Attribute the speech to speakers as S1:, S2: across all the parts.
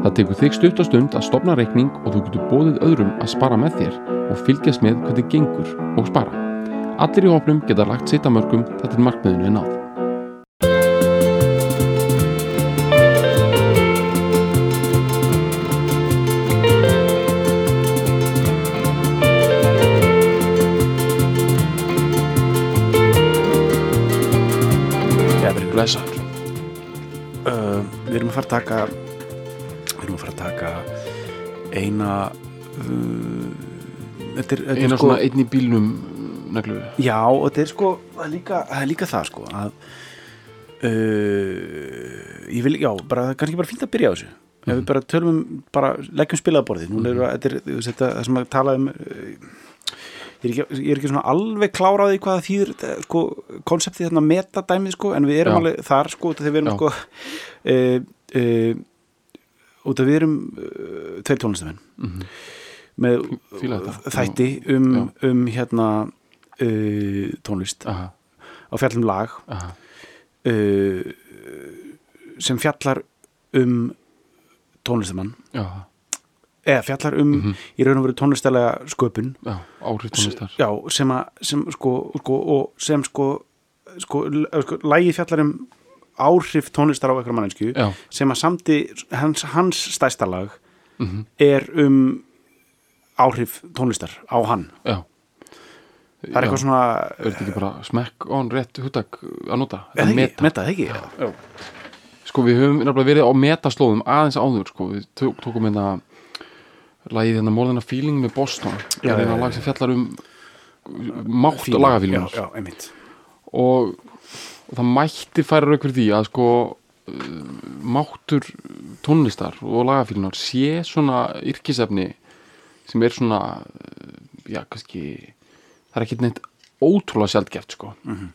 S1: Það tekur þig stutt og stund að stopna reikning og þú getur bóðið öðrum að spara með þér og fylgjast með hvernig gengur og spara. Allir í hópnum geta lagt sitt að mörgum þetta er markmiðinu er náð.
S2: Gefri,
S1: Blessaður.
S2: uh, við erum að fara að taka taka eina uh, þetta er, þetta er
S1: Einu
S2: sko
S1: svona einn í bílnum neglu.
S2: já, og þetta er sko er líka það, er líka það sko að uh, ég vil, já, bara, kannski bara fínt að byrja á þessu ef við bara tölum um, bara leggjum spilaðborðið núna er þetta, er, þú veist, þetta það sem að tala um uh, ég er, ekki, ég er ekki svona alveg kláraði hvað þýðir þetta, sko, konseptið þarna metadæmið sko, en við erum
S1: Já.
S2: alveg þar sko, því við erum
S1: Já.
S2: sko uh, uh, út af við erum uh, tveir tónlistamenn
S1: Mhm.
S2: með
S1: Fíla þetta.
S2: þætti um,
S1: Já.
S2: um hérna uh, tónlist
S1: Aha,
S2: á fjallum lag uh, sem fjallar um tónlistamann
S1: já,
S2: eða fjallar um
S1: Mhm.
S2: í raun og veru tónlistalega sköpun
S1: já, áhrif tónlistar.
S2: já, sem sem sko, sko, og sem sko sko, l- sko lægi fjallar um áhrif tónlistar á eitthvað mannsku
S1: Já,
S2: sem að samti hans, hans stæsta lag
S1: mhm,
S2: er um áhrif tónlistar á hann.
S1: Já.
S2: það er eitthvað svona
S1: Er þetta ekki bara smekk on rétt hugtak að nota?
S2: eða
S1: meta.
S2: meta, ekki? Já.
S1: Sko við höfum nefnilega verið á metaslóðum aðeins áður sko, við tók, tókum hérna lagið hérna More Than a Feeling með Boston.
S2: Já,
S1: það er
S2: já,
S1: hérna
S2: já.
S1: lag sem fjallar um mátt og lagafílunar
S2: já, já,
S1: og, og það mætti færa rauk fyrir því að sko uh, máttur tónlistar og lagafílunar sé svona yrkisefni sem er svona uh, já, kannski það er ekki neitt ótrúlega sjaldgæft sko.
S2: Mhm.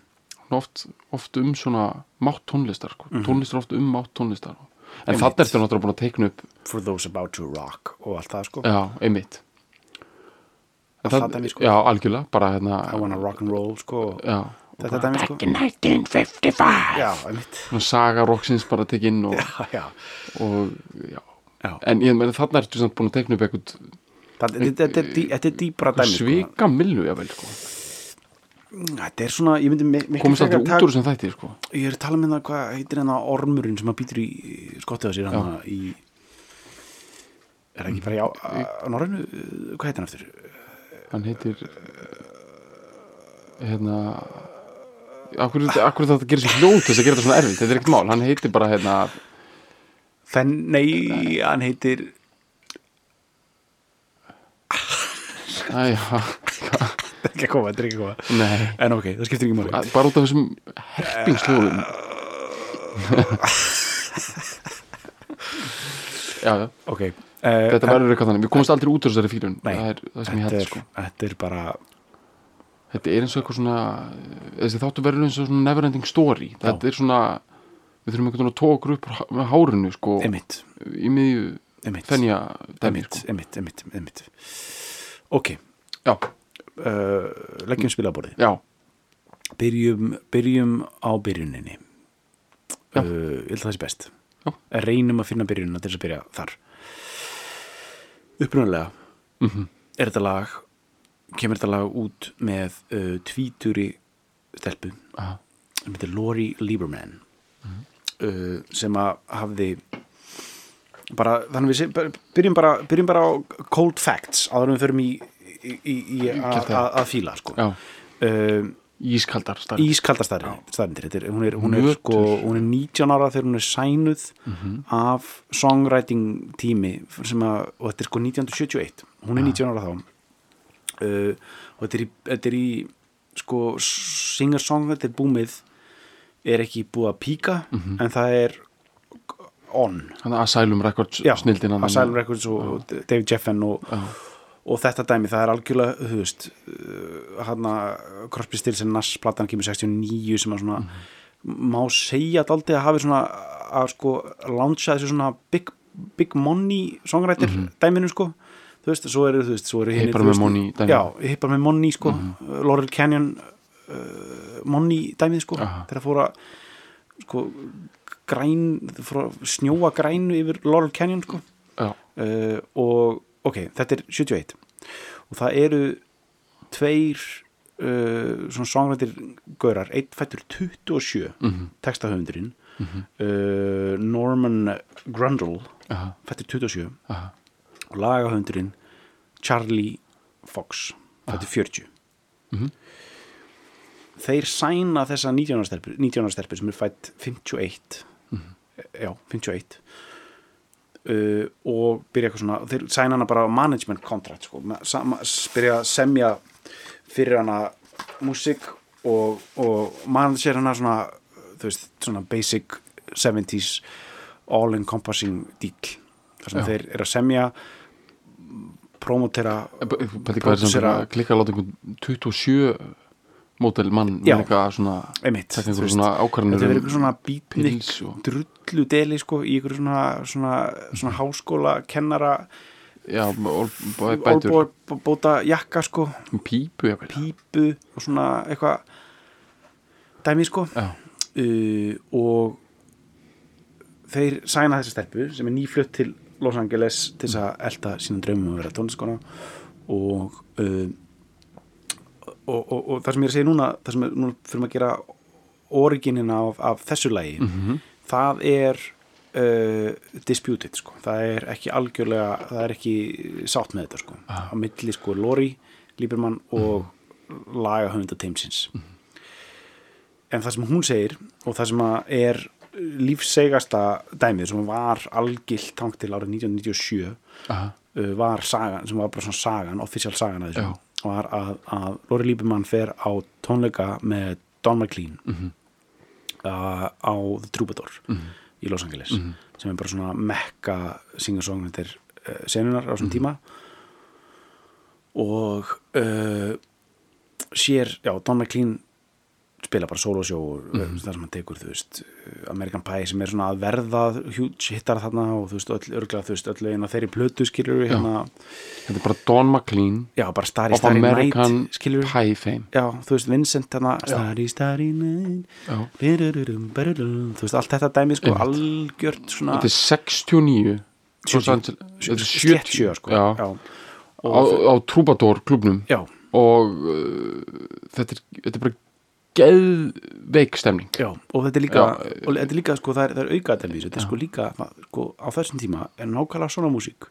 S1: oft, oft um svona mátt tónlistar sko. tónlistar oft um mátt tónlistar. En það er þetta náttúrulega búin að teikna upp
S2: for those about to rock og allt það sko.
S1: Já, einmitt.
S2: Það dæmi, sko.
S1: já, algjörlega, bara hérna
S2: I wanna rock and roll sko
S1: já,
S2: þetta dæmi sko
S1: 1955
S2: já, einmitt
S1: saga rocksins bara tekinn og,
S2: já, já,
S1: og já.
S2: já.
S1: en ég meina þarna ertu samt búin að teikna upp eitthvað
S2: þetta, þetta, er dý- þetta er dýpra dæmi sko.
S1: svika millu jável sko.
S2: þetta er svona, ég myndi mi- miklu
S1: komist
S2: frekar
S1: út úr þessum þætti sko.
S2: ég er að tala með það hvað heitir hennar ormurinn sem að býtur í skottið á sér hann í er það ekki bara í á, á norrænu hvað heitir hann eftir?
S1: hann heitir hérna akkur, akkur þetta gerir sér hljóð til þess að gera þetta svona erfitt? Þetta er ekkert mál, hann heitir bara hérna
S2: Þenn, nei, hann heitir
S1: æja,
S2: þetta er ekki að koma, þetta er ekki að koma.
S1: Nei.
S2: En ok, það skiptir ekki máli.
S1: Bara út af þessum herpingsljóðum. Já, já.
S2: Ok,
S1: þetta verður eitthvað þannig, við komumst aldrei út úr þessari fílun.
S2: Nei,
S1: það það sko.
S2: þetta er bara
S1: þetta er eins og eitthvað svona þessi þáttu verður eins og svona neverending story. Þetta er svona við þurfum einhvern veginn að okkur upp með hárinu sko
S2: emitt,
S1: í miðju fenja dæmi sko.
S2: emitt, emitt, emitt ok,
S1: já,
S2: uh, leggjum spilaborðið.
S1: Já,
S2: byrjum, byrjum á byrjuninni.
S1: Já.
S2: uh, ég held að það sé best.
S1: Já.
S2: reynum að finna byrjunina til þess að byrja þar. Upprunalega
S1: mhm,
S2: er þetta lag kemur þetta lag út með uh, tvíturi stelpu. Sem heitir Lori Lieberman.
S1: Mhm.
S2: uh, sem að hafði bara, þannig við se- bara- byrjum bara, byrjum bara á cold facts áður en við förum í, í, í, í að, fíla sko. uh,
S1: ískaldar starf
S2: ískaldastæðindir þetta er, hún, er, hún, er, sko, hún er 19 ára þegar hún er sænuð
S1: Mhm.
S2: af songwriting tími sem að, og þetta er sko 1971 hún er 19 ára þá uh, og þetta er í, þetta er í sko singer-song þetta er búmið er ekki búið að píka
S1: Mhm.
S2: en það er on.
S1: Þannig Asylum Records
S2: Já,
S1: snildina
S2: Asylum Records og og David Jeffen og,
S1: Já.
S2: og þetta dæmi, það er algjörlega þú veist, uh, hann að Crosby, Stills and Nash platan kemur 69 sem að svona má segja að aldrei að hafi svona að sko launcha þessu svona big, big money songwriter dæminu sko þú veist, svo eru, þú veist, svo eru
S1: Hippar með dæmi.
S2: já, hippar með money sko, Laurel Canyon uh, money dæmið sko. Þegar fóra sko græn, fóra snjóa grænu yfir Laurel Canyon sko. Uh, og ok, þetta er 71 og það eru tveir uh, svona songrættir gaurar, einn fættur 27
S1: mhm,
S2: textahöfundurinn. Uh, Norman Grundle fættur 27
S1: aha
S2: og lagahöfundurinn Charlie Fox. Fættur 40
S1: Mhm.
S2: þeir sæna þessa 19 ára stelpur, 19 ára stelpur sem er fætt 51
S1: Mhm.
S2: já, 51 uh, og byrja eitthvað svona þeir sæna hana bara management contract sko, byrja að semja fyrir hana músík og, og manager hana svona veist, svona basic 70s all encompassing deal þar sem
S1: Já.
S2: þeir eru að semja promotera
S1: Pæti hvað er sem
S2: Pródúsera-
S1: að klikka að láta einhvern 27 mótel mann
S2: Já.
S1: eitthvað svona
S2: einmitt, þetta
S1: ákvarðanir
S2: verður
S1: um
S2: eitthvað svona
S1: pils og
S2: drullu deli sko í einhverju svona, svona, svona háskóla kennara bóta jakka sko
S1: pípu jafnvel.
S2: pípu og svona eitthvað dæmi sko uh, og þeir sæna þessi stelpu sem er nýflutt til Los Angeles til þess að elda sínum draumum að vera tónliskona og, uh, og, og, og það sem ég er að segja núna það sem er, núna fyrir að gera originina af, af þessu lagi
S1: Mhm.
S2: það er uh, disputed sko, það er ekki algjörlega, það er ekki sátt með þetta sko,
S1: Ah.
S2: á milli sko Lori Lieberman og lagahöfunda teimsins en það sem hún segir og það sem er lífsegasta dæmið sem var algilt tangt til árið 1997
S1: aha,
S2: uh, var sagan, sem var bara svona sagan official sagan að
S1: Já.
S2: þessu var að, að Lori Lieberman fer á tónleika með Don McLean
S1: Mhm.
S2: uh, á The Troubadour
S1: Mhm.
S2: í Los Angeles sem er bara svona mekka singer-songwriter uh, senunar á þessum tíma og uh, sér, já, Don McLean spila bara solosjó mm þar sem hann tekur, þú veist, American Pie sem er svona að verða huge hittar þarna og þú veist, öll, örglega, þú veist, öll eina þeirri plötu skilur við hérna,
S1: þetta er bara Don McLean
S2: já, bara Starry Starry
S1: American
S2: Night skilur við,
S1: Pie fame.
S2: Já, þú veist, Vincent þarna, Starry Starry Night
S1: já.
S2: Birururum, birurum, þú veist, allt þetta dæmi sko, algjört svona
S1: þetta er 69 Los
S2: 70.
S1: Angeles- þetta er
S2: slétt sjö, sko
S1: já,
S2: já,
S1: á, á Troubadour klubnum
S2: já,
S1: og uh, þetta, er, þetta er bara geðveik stemning
S2: já, og þetta er líka
S1: Já.
S2: og þetta er líka, sko, það er, það er aukaðdæmi þetta er sko líka, sko, á þessum tíma er nákvæmlega svona músík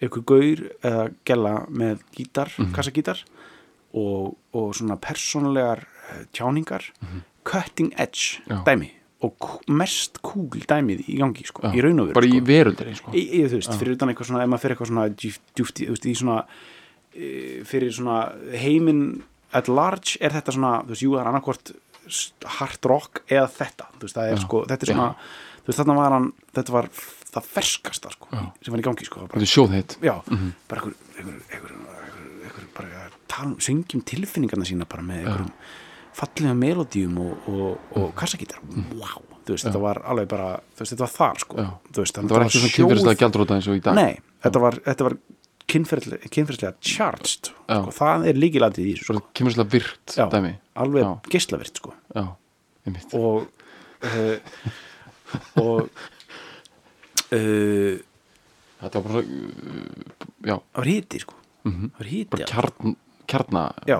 S2: einhver gaur eða gæla með gítar,
S1: Mhm.
S2: kassagítar og, og svona persónulegar eh, tjáningar cutting edge.
S1: Já.
S2: dæmi og mest cool dæmið í gangi, sko,
S1: Já,
S2: í raun og veru
S1: bara í
S2: sko.
S1: veröldinni sko.
S2: í, í, þú veist, fyrir utan eitthvað svona ef maður fyrir eitthvað svona í- þú veist, í svona e, fyrir svona heiminn at large er þetta svona, þú veist, jú, það er annarkvort hard rock eða þetta þú veist, það er
S1: Já.
S2: sko, þetta er svona þú veist, þarna var hann, þetta var það ferskasta, sko,
S1: Já.
S2: sem var í gangi, sko
S1: þetta
S2: bara,
S1: er sjóðheit
S2: já, bara einhver, einhver, einhver, einhver, einhver bara að tala, um- syngjum tilfinningarna sína bara með einhverjum fallega melodíum og, og, og kassagítar. Wow, þú veist, þetta var alveg bara þú veist, þetta var þar, sko
S1: Já.
S2: veist,
S1: þetta var ekki svona kynferðislega gjaldróta eins og í dag.
S2: Nei, þetta var, þetta var kynferðislega charged sko, það er líkilandið í þessu sko.
S1: kynferðislega virt
S2: Já. alveg
S1: Já.
S2: geislavirt sko.
S1: já,
S2: og uh, og uh,
S1: þetta var bara uh, já,
S2: það var hiti sko.
S1: mhm.
S2: það var já.
S1: kjarn, kjarna
S2: já,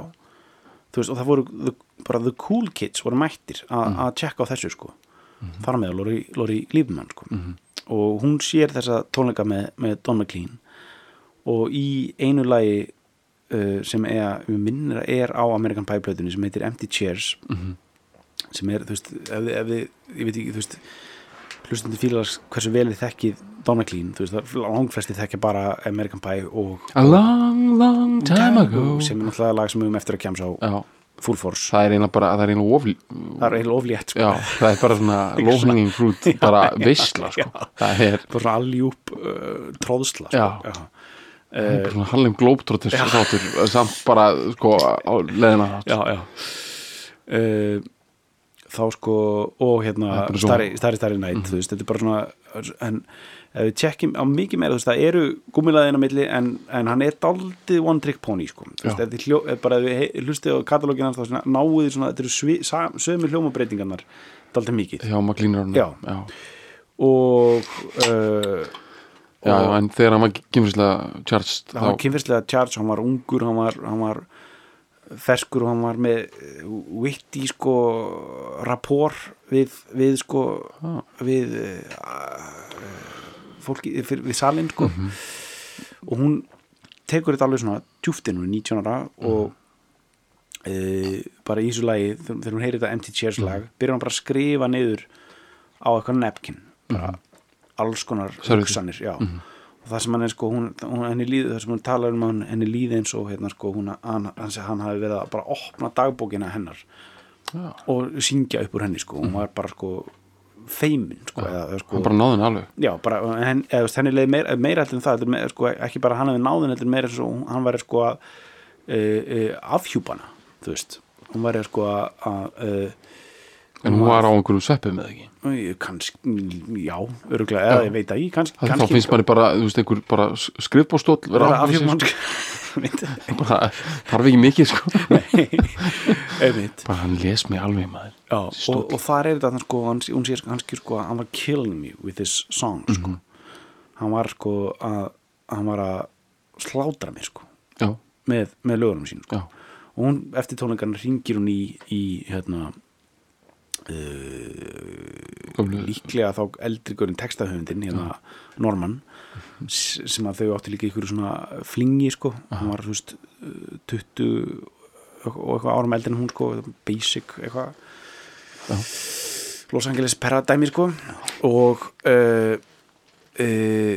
S2: veist, og það voru the, bara the cool kids voru mættir a- að tjekka á þessu sko. þar með Lori, Lori Lífmann sko. og hún sér þessa tónleika með, með Don McLean og í einu lagi uh, sem er, við minnir að er á American Pie plötunni sem heitir Empty Chairs
S1: Mhm.
S2: sem er, þú veist, ef, þið- ef þið ég veit ekki, þú veist hlustandi fílars hversu vel þið þekkið Don McLean, þú veist, langflesti þekkja bara American Pie og
S1: a long, long time ago
S2: sem er náttúrulega lag sem við um eftir að kemsa á
S1: já,
S2: Full Force,
S1: það er eiginlega bara það er eiginlega ofl
S2: það er eiginlega oflétt sko.
S1: já, það er bara svona low hanging fruit bara veisla sko. það er
S2: bara alljúp uh, tróðsla
S1: Já.
S2: sko.
S1: Það er bara svona Harlem Globetrotters þáttur, samt bara sko á leðina
S2: já, já. Uh, þá sko og hérna starri, starri, nætt þú veist, þetta er bara svona en ef við tjekkjum á mikið meira þú veist, það eru gúmilaðina milli en, en hann er daldið one trick pony sko, þú veist, hljó, bara ef við hlustið á katalógin hans þá náuð þið svona, þetta eru sömu hljómabreitingarnar daldið mikið.
S1: Já, Maglínur
S2: Já.
S1: já.
S2: og uh,
S1: Já, en þegar hann var kynfyrslega charged
S2: hann var kynferðslega charge, hann var ungur hann var, hann var ferskur og hann var með eh, witty sko rapport við, við sko
S1: Ah.
S2: við uh, fólki, fyrir, við salinn sko
S1: Mhm.
S2: og hún tekur þetta alveg svona er 19 ára
S1: Mhm.
S2: og uh, bara í þessu lagi þegar hún heyrir þetta Empty Chairs lag
S1: Mhm.
S2: byrjar hann bara að skrifa niður á eitthvað nepkin bara alls konar hugsanir já. og það sem hann er sko hún, hún, henni líði, það sem hún talar um að hann- henni líði eins og hérna sko hún, hann, hann, hann hafi verið að bara opna dagbókina hennar
S1: Já.
S2: og syngja upp úr henni sko. Hún var bara sko feimin sko, eða, eða, sko,
S1: Hann bara náði henni alveg.
S2: Já, bara, en, eða, henni leið meira, meira heldur en það, er meira, sko, ekki bara hann hefði náðin heldur meira eins og hann væri sko að e, e, afhjúpana þú veist, hún væri sko að, að e,
S1: En hún var á einhverjum sveppum með ekki?
S2: Kannski, já, öruglega eða ég veit ekki, kannski,
S1: Það þá
S2: kannski
S1: finnst manni bara, þú veist, einhver bara skrifbóstóll vera að sko. bara, þarf ekki mikið sko.
S2: Einmitt.
S1: Bara hann les mig alveg maður.
S2: Já, og, og þar er þetta sko, hann, hún sér hann skýr sko að hann var killing me with this song sko. hann var sko að hann var að slátra mig sko.
S1: Já,
S2: með, með lögunum sín sko.
S1: já,
S2: og hún eftir tónleikarna ringir hún í, í hérna uh, líklega þá eldri görinn textahöfundin hérna Norman s- sem að þau áttu líka ykkur svona flingi sko, hann var þú veist uh, 20 og eitthvað árum eldri en hún sko, basic eitthvað.
S1: Já.
S2: Los Angeles Paradæmi sko. Og uh, uh,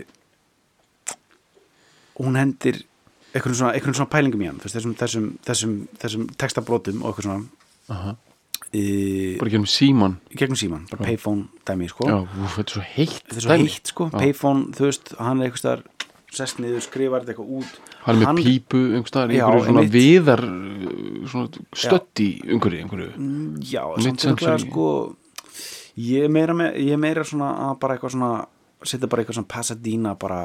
S2: hún hendir einhvern svona, svona pælingum í hann þessum, þessum, þessum, þessum textabrótum og eitthvað svona.
S1: Aha.
S2: Í,
S1: bara gerum síman
S2: gegnum síman, bara payphone dæmi sko.
S1: Já, úf, þetta er svo heitt
S2: er svo
S1: dæmi.
S2: heitt sko, payphone þú veist, hann er eitthvað staðar sest niður, skrifar þetta eitthvað út.
S1: Hann er með pípu einhver staðar í
S2: Já,
S1: einhverju svona
S2: einmitt.
S1: viðar svona stödd í einhverju, einhverju.
S2: Mm, já, samt örugglega,
S1: century.
S2: sko ég er meira, með, ég er meira svona að bara eitthvað svona, setja bara eitthvað svona Pasadena bara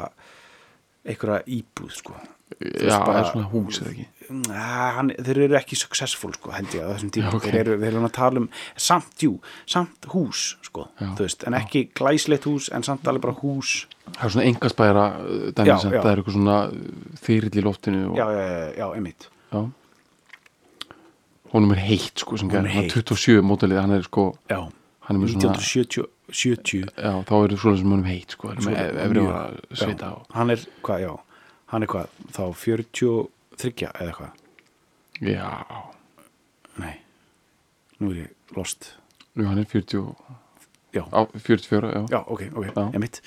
S2: einhverja íbúð sko
S1: Já,
S2: bara-
S1: er svona hús eða ekki?
S2: Hann, þeir eru ekki successful sko, held ég á þessum tíma.
S1: Já, ok.
S2: þeir, eru, eru að tala um samt, jú, samt hús sko,
S1: Já,
S2: þú veist, en ekki glæslegt hús en samt alveg bara hús.
S1: Það er svona engasbæra dæmi
S2: Já,
S1: sem
S2: já.
S1: það er eitthvað svona þyrill í loftinu og,
S2: já, einmitt.
S1: Já. Honum er heitt sko sem
S2: er
S1: hann er
S2: heitt.
S1: 27 mótalið, hann er sko hann er með svona,
S2: 1970 70,
S1: já, þá er það svona sem honum heitt sko, hann er með efri og,
S2: hann er, hvað, já hann er hvað, þá 43 eða hvað,
S1: já,
S2: nei nú er ég lost.
S1: Jú, hann er 40 og-
S2: já,
S1: á, 44, já,
S2: já, ok, ok,
S1: Já.
S2: einmitt.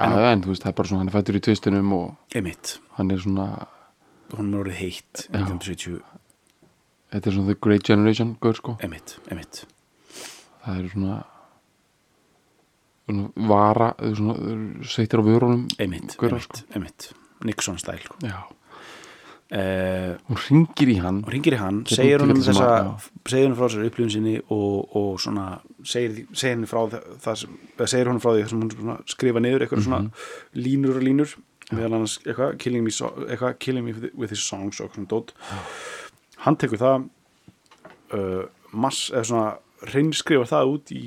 S1: Já en þú veist, það er bara svona, hann er fættur í tvistinum og
S2: einmitt,
S1: hann er svona
S2: hún er orðið heitt
S1: Já.
S2: 1970,
S1: þetta er svona the great generation, gaur sko.
S2: Einmitt, einmitt.
S1: Það er svona vara sveittir á vörunum
S2: einmitt, einmitt, einmitt. Nixon stæl sko.
S1: já,
S2: uh,
S1: hún ringir í hann.
S2: og ringir í hann, segir
S1: útskýrt sem
S2: þessa segir honum frá þessari upplifun sinni og, og svona segir, segir henni frá það, sem, segir honum frá því sem hún svona skrifa niður eitthvað svona
S1: Mhm.
S2: línur og línur meðal annars eitthvað killing me, so, eitthvað, killing me with his songs og svona dót. Hann tekur það uh, mass, eða svona reynskrifa það út í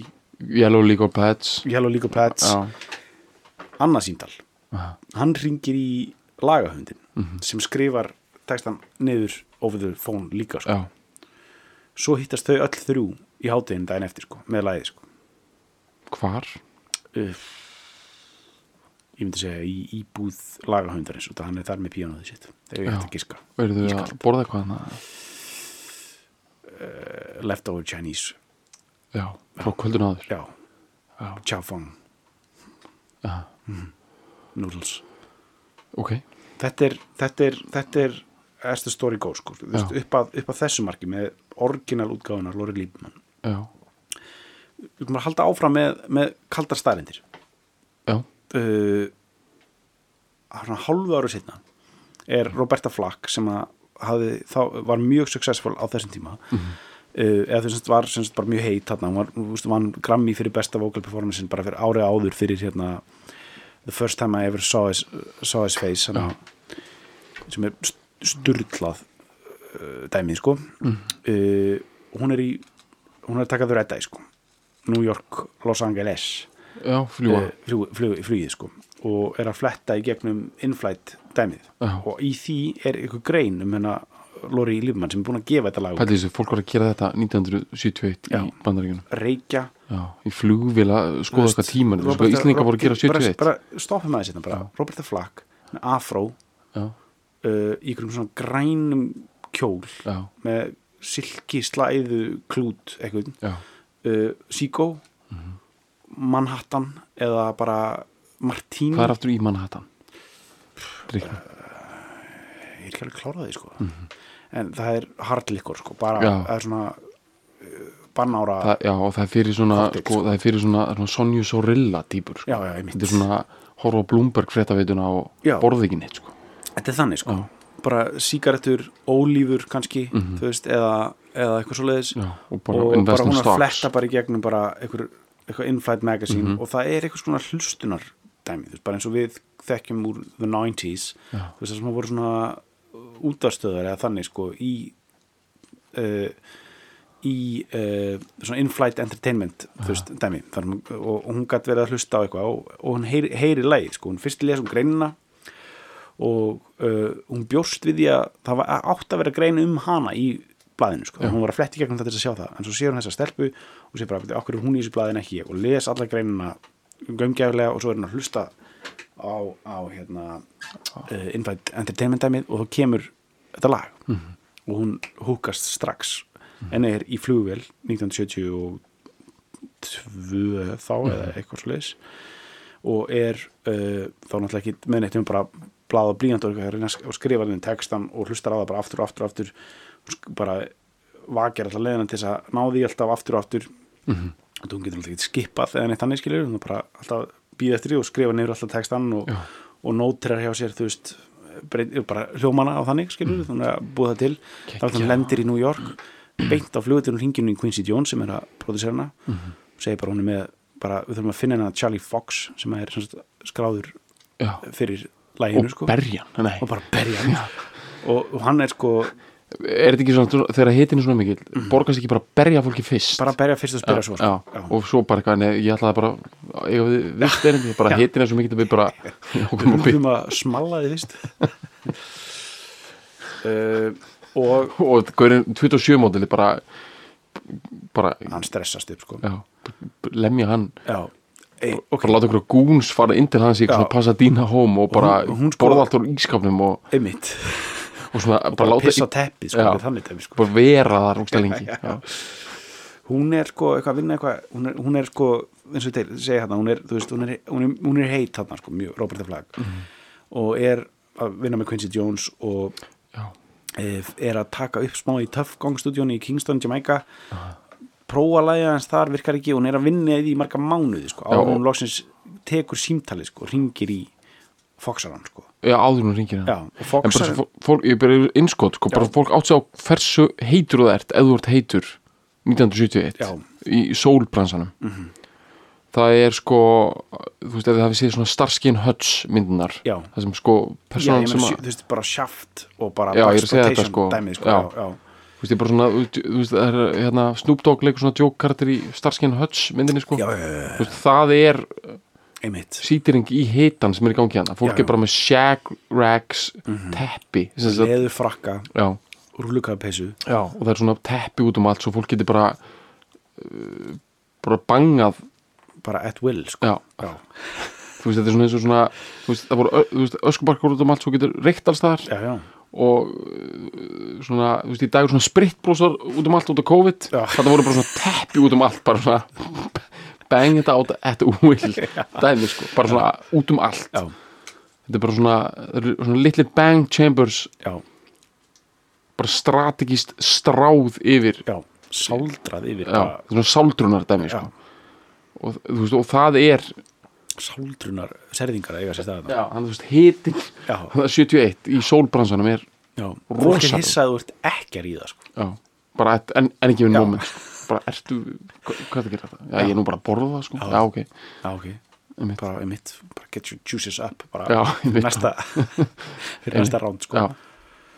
S1: Yellow Legal Pets
S2: Yellow League of Pets
S1: já,
S2: hann ringir í lagahundin
S1: Mhm.
S2: sem skrifar textan niður over the phone líka sko. svo hittast þau öll þrjú í hátíðin daginn eftir sko, með lagið sko.
S1: hvar?
S2: Uh, ég myndi segja í íbúð lagahundarins og hann er þar með píanóðið sitt þegar ég hætti að giska.
S1: Verður þau að borða eitthvað
S2: uh, leftover Chinese
S1: já, frá kvöldun áður.
S2: Já, fong
S1: já,
S2: noodles.
S1: Ok,
S2: þetta er þetta er, þetta er the story goes sko. Upp, að, upp að þessu marki með orginal útgáfunar Lori Liebman.
S1: Já,
S2: við komum að halda áfram með, með kaldar staðlindir
S1: já.
S2: Uh, svona hálfu ára setna er Roberta Flack sem að hafði, þá, var mjög successful á þessum tíma.
S1: Mhm.
S2: uh, eða þú veist var sem sagt, bara mjög heitt þarna, hún var, þú veist, vann Grammy fyrir besta vocal performance bara fyrir árið áður fyrir hérna The First Time I Ever Saw His, saw his Face hana, sem er st- sturlað uh, dæmið sko.
S1: Mm.
S2: uh, hún er í hún er að taka þau redda í sko. New York, Los Angeles.
S1: Já, fljúa
S2: uh, flug, flug, flugið sko. Og er að fletta í gegnum inflight dæmið.
S1: Já.
S2: og í því er eitthvað grein um hérna Lori Lífmann sem er búin að gefa þetta lag.
S1: Pældi þessu, fólk var að gera þetta 1971
S2: Já.
S1: í bandaríkunum
S2: reykja.
S1: Já, í flugvila, skoða eitthvað tíman sko, Íslinga voru að gera
S2: bara,
S1: 71
S2: bara stoppum maður sérna bara, Roberta Flack með afró uh, í einhverjum svona grænum kjól
S1: já,
S2: með silki slæðu klút eitthvað. Uh, Seago Manhattan eða bara Martini.
S1: Hvað er aftur í Manhattan? Drykna
S2: ég er ekki alveg klárað því sko en það er hardlikkor sko bara
S1: Já.
S2: það er svona uh, bannára
S1: það, Já, og það er fyrir svona,
S2: Cocktail,
S1: sko, það er fyrir svona, svona Sonju Sorilla típur sko. Þetta er svona horfa á Bloomberg fréttaveituna og
S2: Já.
S1: borði ekki neitt sko.
S2: þetta er þannig sko bara sígarettur, ólífur kannski þú veist, eða, eða eitthvað svoleiðis
S1: Mhm. Já, og bara
S2: og bara hún að fletta bara í gegnum bara eitthvað, eitthvað in-flight magazine
S1: Mhm.
S2: og það er eitthvað svona hlustunar dæmi, þú veist, bara eins og við þekkjum úr the 90s
S1: Já.
S2: þú veist, það sem voru svona útastöðar eða þannig sko í uh, í uh, svona in-flight entertainment þú veist, dæmi. Þannig, og, og hún gæti verið að hlusta á eitthvað og, og hún heyri, heyri leið, sko, hún fyrst lesa um greinina og uh, hún bjóst við því að það var átt að vera grein um hana í blaðinu, sko, hún var að fletti gegnum þetta til að sjá það, en svo sér hún þessa stelpu og sér bara, "Bíddu, af hverju er hún í þessu blaðinu ekki og les alla greinina gömgæflega og svo er hún að hlusta á, á hérna uh, Invite Entertainment dæmið og þá kemur þetta lag. Og hún húkast strax. En er í flugvél 1972 þá eða eitthvað svo leis og er uh, þá náttúrulega ekki með neitt um bara blaða blíjand og eitthvað skrifa henni textan og hlustar á það bara aftur og aftur og aftur. Bara vakir alltaf leiðina til þess að ná því alltaf aftur og aftur. Og þú getur alltaf ekki skipað eða neitt þannig skilur, þú bara alltaf býða eftir því og skrifa neyður alltaf textan og, og nótrar hjá sér, þú veist breyt, bara hljómana á þannig skilur þannig að búa það til, þá það lendir í New York beint á flugutunum hringinu í Quincy Jones sem er að produsera hana. Og segir bara hún er með, bara við þurfum að finna hana Charlie Fox sem er skráður
S1: Já.
S2: fyrir læginu
S1: og
S2: sko.
S1: berjan Nei.
S2: og bara berja og, og hann er sko
S1: Er þetta ekki svona, þegar hitin er svona mikil borgast ekki bara að berja fólki fyrst?
S2: Bara að berja fyrst og spyrja svo sko.
S1: já, og svo bara eitthvað, nei, ég ætlaði bara ég við vilt erindi, bara
S2: Já.
S1: hitin er svo mikið að við bara okkur
S2: við
S1: má byggja
S2: þurfum að smalla því fyrst. Uh, og
S1: og gaurinn 27 módeli bara bara,
S2: hann stressast upp sko.
S1: Já, lemja hann.
S2: Já, Ei,
S1: og bara láta okkur gúns fara inn til hans í
S2: Já.
S1: svona Pasadena home og bara
S2: hún- hún sko-
S1: borða allt úr ískapnum og,
S2: einmitt
S1: og svona bara,
S2: bara
S1: láta
S2: pissa á teppi sko,
S1: Já.
S2: þannig teppi sko.
S1: Bara vera þar úrstæð lengi.
S2: Já,
S1: já.
S2: hún er sko eitthvað að vinna eitthvað hún er, hún er sko, eins og þeir segja hérna hún er, veist, hún er, hún er, hún er heit þarna sko, mjög, Roberta Flack og er að vinna með Quincy Jones og e, er að taka upp smá í Tough Gong stúdíónu í Kingston, Jamaica. Prófa að læga hans þar virkar ekki og hún er að vinna í því marga mánuði sko,
S1: og-
S2: en hún loksins tekur símtalið sko, ringir í Foxaran sko
S1: já, áður hún ringir
S2: Já,
S1: hann
S2: og
S1: en
S2: Fox
S1: bara fólk, ég byrja innskot sko, bara fólk átt sér á hversu heitur þú ert ef þú ert heitur 1971
S2: Já. Mhm.
S1: í sólbransanum það er sko þú veist ef þið hafið séð svona Starsky and Hutch myndunar
S2: Já.
S1: það sem sko
S2: Já, ég
S1: sem
S2: meina, þú veist, bara sjaft og bara
S1: Já, ég er að segja þetta, sko.
S2: dæmið, sko,
S1: Já.
S2: já, já.
S1: þú veist ég bara svona þú veist, það er hérna Snoop Dogg leikur svona joke karakter í Starsky and Hutch myndinni sko
S2: Já, já, já, já.
S1: Þú veist, það er sýtiring í hitan sem er í gangi hérna. Fólk
S2: Já,
S1: er bara með shag rags teppi sem sagt-
S2: leður frakka,
S1: já, og það er svona teppi út um allt svo fólk getur bara uh, bara bangað.
S2: Bara at will sko.
S1: já,
S2: Já.
S1: þú veist þetta er svona eins og svona veist, það voru öskubarkur út um allt svo getur reykt alls þar
S2: Já, já.
S1: og uh, svona, þú veist, í dag er svona spritbrósar út um allt út af COVID. Þetta voru bara svona teppi út um allt bara svona bang þetta át at will dæmi sko, bara svona út um allt
S2: Já.
S1: þetta er bara svona, svona litli bang chambers
S2: já,
S1: bara strategist stráð yfir
S2: já, sáldrað yfir
S1: já, svona sáldrunar dæmi sko. og, veist, og það er
S2: sáldrunar serðingar að eiga sér staðan
S1: já, hann þú veist hitin
S2: Já.
S1: það er 71 í sólbransanum er Rosalega.
S2: hissað þú ert ekki að ríða sko.
S1: bara et, en, en ekki við
S2: Já.
S1: bara ertu, hva- hvað að gera þetta já, ég er nú bara að borða það sko. Já, ok,
S2: Já, ok,
S1: einmitt.
S2: Bara, einmitt, bara get your juices up bara
S1: Já,
S2: fyrir
S1: einmitt.
S2: næsta fyrir næsta ránd sko.
S1: já,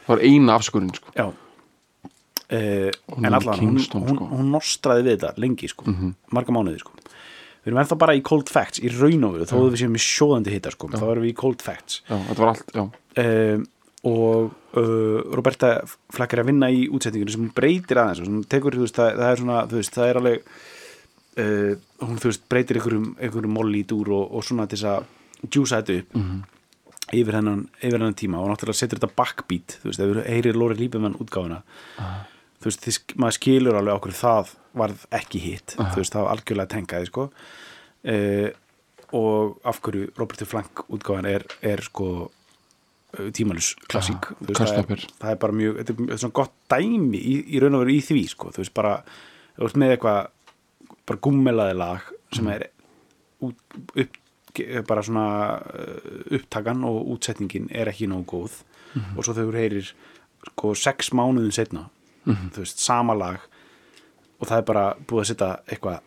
S1: það var eina afskurinn sko.
S2: Já. Uh,
S1: Hún
S2: en
S1: er
S2: allan, hún,
S1: Kingston,
S2: hún,
S1: sko.
S2: hún nostraði við þetta lengi sko, marga mánuði sko. Við erum ennþá bara í cold facts í raun og veru, þó að við séum í sjóðandi hitta sko, þá erum við í cold facts.
S1: Já, þetta var allt, já,
S2: um, og uh, Roberta flakkar að vinna í útsetningunni sem hún breytir aðeins og sem hún tekur, þú veist, það, það er svona þú veist, það er alveg uh, hún, þú veist, breytir einhverjum, einhverjum mollít úr og, og svona til þess að djúsa þetta upp yfir, hennan, yfir hennan tíma og náttúrulega setur þetta backbeat þú veist, ef við heyrir Lóri Líbemann útgáfuna þú veist, sk- maður skilur alveg okkur það varð ekki hitt þú veist, það var algjörlega tengaði sko. Uh, og af hverju Roberti Flank útgáfan er, er sko tímalus klassík. Þú veist, það, er, það er bara mjög þetta er, svona gott dæmi í, í raun og veru í því sko, þú veist bara þú veist með eitthvað bara gummelaði lag sem er út, upp, bara svona uh, upptakan og útsetningin er ekki nógu góð. Og svo þau heyrir sko sex mánuðin setna þú veist, sama lag og það er bara búið að setja eitthvað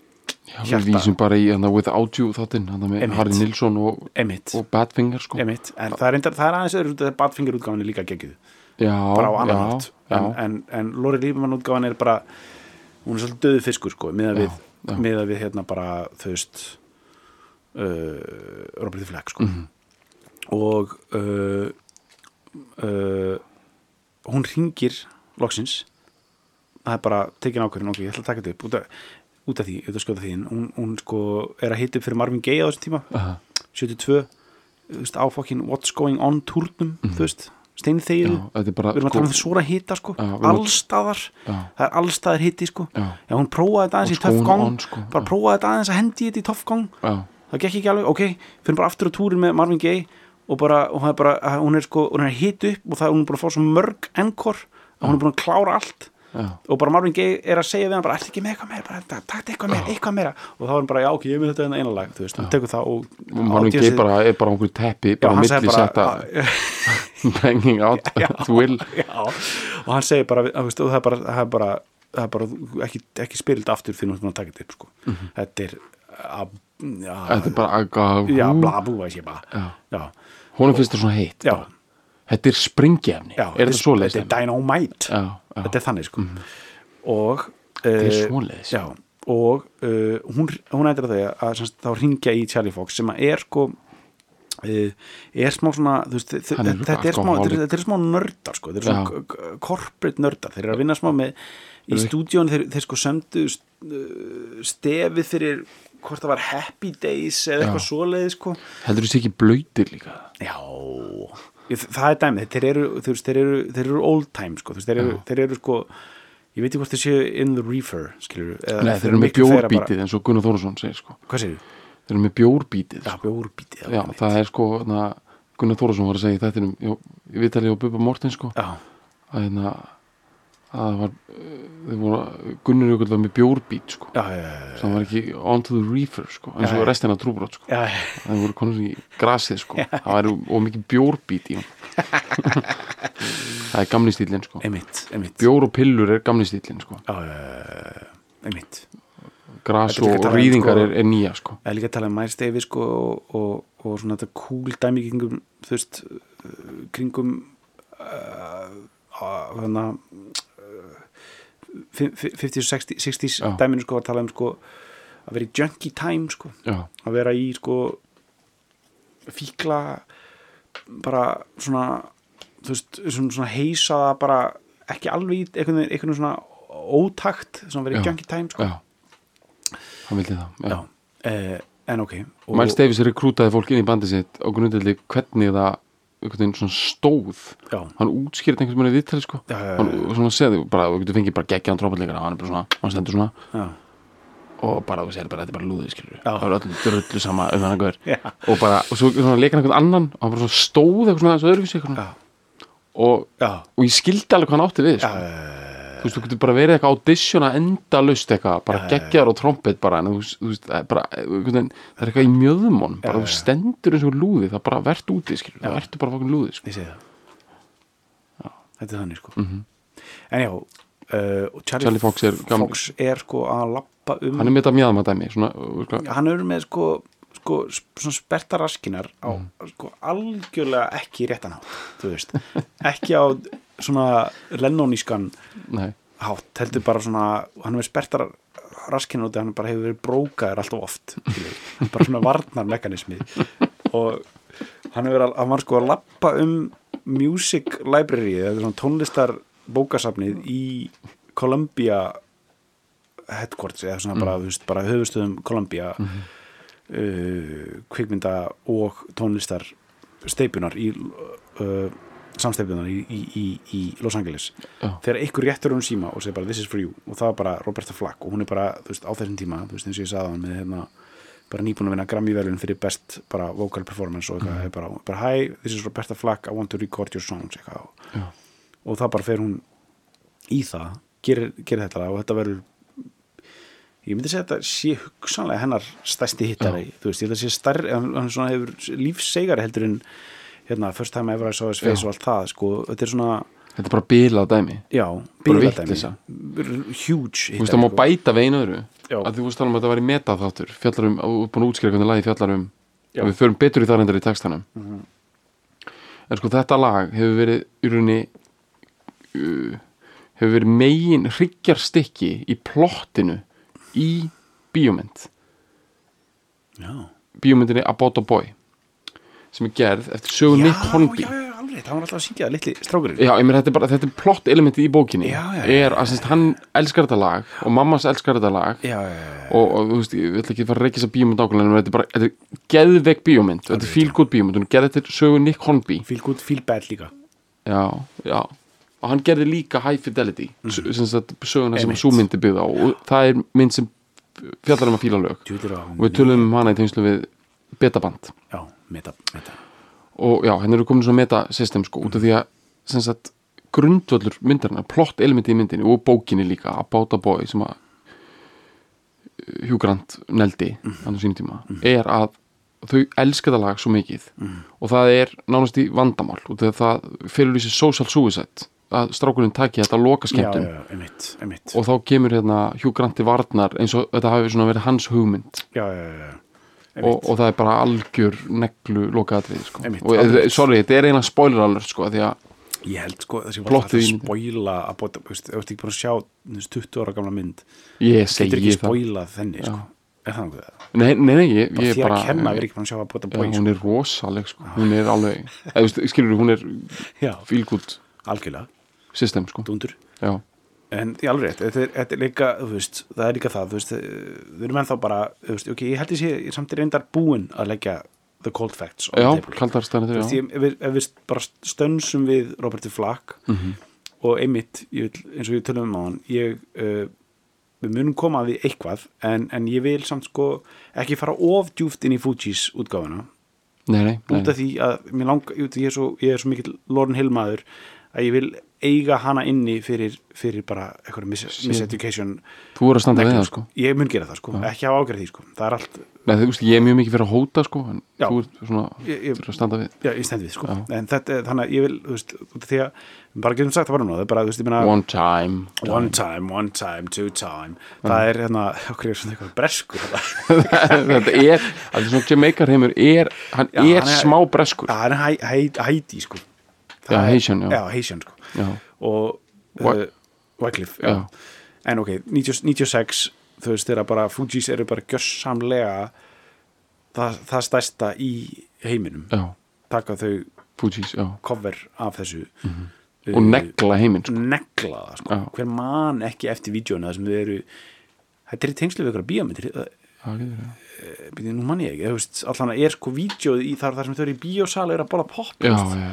S1: já við
S2: Hjarta.
S1: vísum bara í hana, Without You þáttinn, hann með. Harry Nilsson og, og Badfinger sko.
S2: Emitt en það er, það er aðeins öðru Badfinger útgáfan er líka geggjuð.
S1: Já,
S2: bara á annan hátt. en, en, en Lóri Lífmann útgáfan er bara hún er svolítið döðu fiskur sko miða við, miða við hérna bara þau veist uh, Roberti Fleck sko.
S1: Mhm.
S2: og uh, uh, hún ringir loksins. Það er bara tekin ákvörðin ok, ég ætla að taka þetta upp út af, út af því, ætla að skjóta því hún, hún sko er að hita upp fyrir Marvin Gaye á þessum tíma.
S1: Aha.
S2: 72 þú veist, á fokkin What's Going On túrnum þú veist, steini
S1: já,
S2: þegið
S1: bara
S2: við erum að tala um svona hita sko. Allstaðar, það er allstaðar hiti sko.
S1: Já.
S2: hún prófaði þetta aðeins í töffgóng
S1: sko.
S2: bara prófaði þetta aðeins að hendi þetta í töffgóng það gekk ekki alveg, ok, fyrir bara aftur á túrin með Marvin Gaye og bara, og er bara hún er sko, hún er hit upp og það hún er búin að fá svo mörg enkor hún er búin að klára allt og bara Marvin Gaye er að segja við hann bara, ertu ekki með eitthvað meira, bara, takk eitthvað meira, eitthvað meira. Og þá er hann bara, já ok, ég með þetta eina lag þú veist, hún tekur það og
S1: og Marvin Gaye bara er bara einhverju teppi bara
S2: hann
S1: milli setta banging out will.
S2: Og hann segir bara, það er bara, það er bara, það er bara ekki, ekki spyrild aftur fyrir hún að taka þetta upp sko. þetta er já,
S1: þetta er bara aga
S2: já, bla, bú, veist ég bara.
S1: Já.
S2: já,
S1: honum finnst það svona heitt þetta er springjefni, er þetta
S2: þetta er dynamite.
S1: Já,
S2: þetta er þannig sko. Og
S1: er
S2: eh,
S1: svoleiðis.
S2: já, og uh, hún, hún að þau að semst, þá ringja í Charlie Fox sem er sko uh, er smá svona veist, þetta, er smá, þetta, er, smá nördar sko, þetta er svona corporate nördar. Þeir eru að vinna smá með í stúdíónu þeir, þeir sko sömdu uh, stefið fyrir hvort það var Happy Days eða eitthvað
S1: Já.
S2: svoleiði sko.
S1: Heldur þú sé ekki blöytir líka?
S2: Já, það er dæmið þeir eru, þú þeir eru, þeir eru old time sko, þú þeir eru, þeir eru sko ég veit ekki hvort þeir séu in the reefer skilur,
S1: Nei, þeir eru með bjórbítið eins og Gunnar Þórsson segir sko.
S2: hvað segir
S1: þeir eru með bjórbítið
S2: Já,
S1: sko.
S2: bjórbítið
S1: já, það er sko na, Gunnar Þórsson var að segja í þættinum já, ég veit alveg á Bubba Morten sko, að hérna að það var þeir voru, Gunnar Jökull var með bjórbít sko.
S2: já, já, já,
S1: það var ekki on to the reefer sko, eins og restina trúbrot sko. það voru konur í grasið sko. það var ómikið bjórbít í hún það er gamli stílinn sko.
S2: einmitt, einmitt
S1: bjór og pillur er gamli stílinn sko. gras og
S2: um,
S1: rýðingar er, er nýja sko.
S2: Það er líka að tala um sko, og, og, og svona þetta cool dæmi kringum, þú veist, uh, kringum uh, uh, hana, 50s og 60s, 60s
S1: Já.
S2: dæminu sko að tala um sko að vera í junkie time sko
S1: já,
S2: að vera í sko fíkla bara svona þú veist, svona, svona heisaða bara ekki alveg einhvern veginn svona ótakt í
S1: Já.
S2: junkie time sko
S1: já hann vildi það já.
S2: Já. Eh, en ok og,
S1: Miles Davis rekrútaði fólk inn í bandið sitt á grundvelli hvernig það einhvern veginn svona stóð.
S2: Já.
S1: hann útskýrði einhvern veginn í viðtali sko.
S2: Já, já,
S1: hann svona segði bara, þú getur fengið bara geggjaðan trópalleikara hann er bara svona, hann stendur svona. Og bara þú segir bara, þetta er bara lúðið skilur það er öllu drullu sama um þannig gaur.
S2: Já.
S1: og bara, og svo svona leika hann einhvern annan og hann bara svona stóð eitthvað svona þessu öðruvísi og, og ég skildi alveg hvað hann átti við sko. Þú veist, þú getur bara verið eitthvað auditiona endalust eitthvað, bara geggjar og trompet bara, en þú veist, bara, það er eitthvað í mjöðumón bara þú stendur eins og lúði, það bara verðt úti skilur, það verður bara fokkin lúði sko.
S2: þetta er þannig sko. En já uh, Charlie,
S1: Charlie Fox er.
S2: Fox er sko að lappa um
S1: hann er með þetta mjöðum að dæmi svona, uh, sko,
S2: hann er með sko, sko svona sperta raskinar á sko algjörlega ekki réttan veist, ekki á svona lennonískan hátt, heldur bara svona hann er spertar raskinar út hann bara hefur verið brókaður alltaf oft bara svona varnar mekanismi og hann að hann var sko að lappa um music library eða svona tónlistar bókasafnið í Columbia headquarters eða svona bara, veist, bara höfustöðum Columbia uh, kvikmynda og tónlistar steipunar í uh, samsteipunar í, í, í, í Los Angeles
S1: Já.
S2: þegar einhver réttur um síma og segir bara this is for you og það var bara Roberta Flack og hún er bara þú veist, á þessum tíma, þú veist eins og ég sagði hann með hérna bara nýbúin að vinna Grammy-verðin fyrir best bara vocal performance og eitthvað, mm. bara, bara hi, this is Roberta Flack, I want to record your songs eitthvað
S1: Já.
S2: og það bara fer hún í það, gerir, gerir þetta og þetta verður ég myndi segja að þetta sé hugsanlega hennar stærsti hittari, þú veist, ég held að sé stærri hann, hann svona hefur lífsegari heldur en hérna, first time ever I saw his face og allt það, sko, þetta er svona
S1: þetta er bara bilað dæmi
S2: já, bíladæmi.
S1: vitleysa.
S2: huge
S1: þú veist, það má bæta við einu öðru.
S2: Já.
S1: að þú veist tala um að þetta væri metaþáttur. Fjallar um, og búin að útskýra hvernig lagi fjallar um.
S2: Já.
S1: og við förum betur í það reyndar í textanum. En sko þetta lag hefur verið í rauninni uh, hefur verið megin hryggjarstykki í plottinu í bíómynd.
S2: Já,
S1: bíómyndinni About a Boy sem er gerð eftir sögu Nick Hornby.
S2: já, já, alveg, það var alltaf að syngja litli strákurinn.
S1: Já, ég meina þetta er bara, þetta er plott elementið í bókinni.
S2: Já, já,
S1: er að semst, hann elskar þetta lag og mammas elskar þetta lag.
S2: Já, já, já,
S1: og, og þú veist, ég vil ekki fara að reykja þessa bíómynd ákvæmlega en þetta er bara, þetta er geðveik bíómynd. Þetta er feel good bíómynd, hún er gerð þetta sögu Nick Hornby.
S2: Feel good, feel bad líka.
S1: Já, já. Og hann gerði líka High Fidelity mm sem söguna sem svo myndi byggða og það er mynd sem fjallar um að fíla lög. Og við tölum um hana í tengslu við betaband
S2: já, meta, meta.
S1: Og já, henni eru komin svona metasystem sko, út af því að grundvöllur myndarinnar, plott elementi í myndinni og bókinni líka, About a Boy sem að uh, Hugh Grant neldi hann á sínum tíma, er að þau elska það lag svo mikið og það er nánast í vandamál að það fyrir lýsi social suicide að strákurinn taki þetta loka
S2: já,
S1: skemmtun
S2: já, emitt, emitt
S1: og þá kemur hérna Hugh Grant til varnar eins og þetta hafi verið hans hugmynd.
S2: Já, já, já, já.
S1: Og, og það er bara algjör neglu lokaðrið sko. Og eh, sorry, þetta er eina spoiler alert sko, því að
S2: ég held sko þessi var
S1: Plottið
S2: alltaf
S1: í
S2: að að bóta, þú veist, þú ert ekki bara að sjá þú veist, 20 ára gamla mynd
S1: ég segi
S2: ekki
S1: það.
S2: spoilað þenni sko. er það náttúrulega það?
S1: nei, nei, nei, ég,
S2: bara
S1: ég
S2: þér
S1: bara
S2: að kenna að vera ekki bara að sjá að bóta
S1: já,
S2: bói
S1: hún er rosaleg sko. hún er alveg, eða, þú skilur hún er good
S2: algjörlega,
S1: system sko.
S2: dundur.
S1: Já,
S2: en í alveg rétt, þetta er, þetta er líka veist, það er líka það, veist við erum ennþá bara, veist, ok, ég held ég sé ég er samt í reyndar búin að leggja the cold facts
S1: já
S2: the table.
S1: kaldar
S2: Þú
S1: stænir
S2: veist,
S1: já.
S2: ég, ef, við, ef við bara stönsum við Roberti Flack
S1: Mhm.
S2: og einmitt, ég vil, eins og ég tölum um á hann ég, uh, við munum koma að því eitthvað, en, en ég vil samt sko ekki fara of djúft inn í Fujis útgáfuna, út af því að lang, ég, ég, er svo, ég er svo mikill Lauren Hill maður að ég vil eiga hana inni fyrir, fyrir bara eitthvað mis, miseducation
S1: þú voru að standa við það sko.
S2: Ég mun gera það sko, ekki hafa ágjörð því sko. Það er allt,
S1: nei, þú veist, ég er mjög mikið fyrir að hóta sko en
S2: Já.
S1: þú ert svona
S2: ég-
S1: fyrir að standa við.
S2: Já, ég stend við sko.
S1: Já.
S2: en þetta, er- þannig að ég vil, þú veist, því að bara getum sagt það bara núna, það er bara, þú veist, ég meina
S1: one time.
S2: One time, one time, two time. Það er hérna, okkur er svona eitthvað breskur þetta
S1: er, þetta er svona Jamaica heimur er, hann
S2: Já,
S1: er
S2: hann er-
S1: smá breskur.
S2: Það er hæ- hæ- hæti sko. Það
S1: Já,
S2: er-
S1: Haitian, já.
S2: Og uh, Wycliffe já.
S1: Já.
S2: en ok, 90, 96 þú veist þeirra bara Fujis eru bara gjörsamlega það, það stærsta í heiminum
S1: já,
S2: taka þau
S1: Fugees,
S2: cover af þessu uh,
S1: og negla heiminn sko.
S2: negla það sko. Hver man ekki eftir vídjónu það sem þau eru þetta er í tengslu við ykkur bíómyndir
S1: Já, getur það.
S2: býðið nú mann ég ekki, þú veist, allan er sko vídjóð í þar, þar sem þau eru í bíósal eru að bóla pop
S1: já, já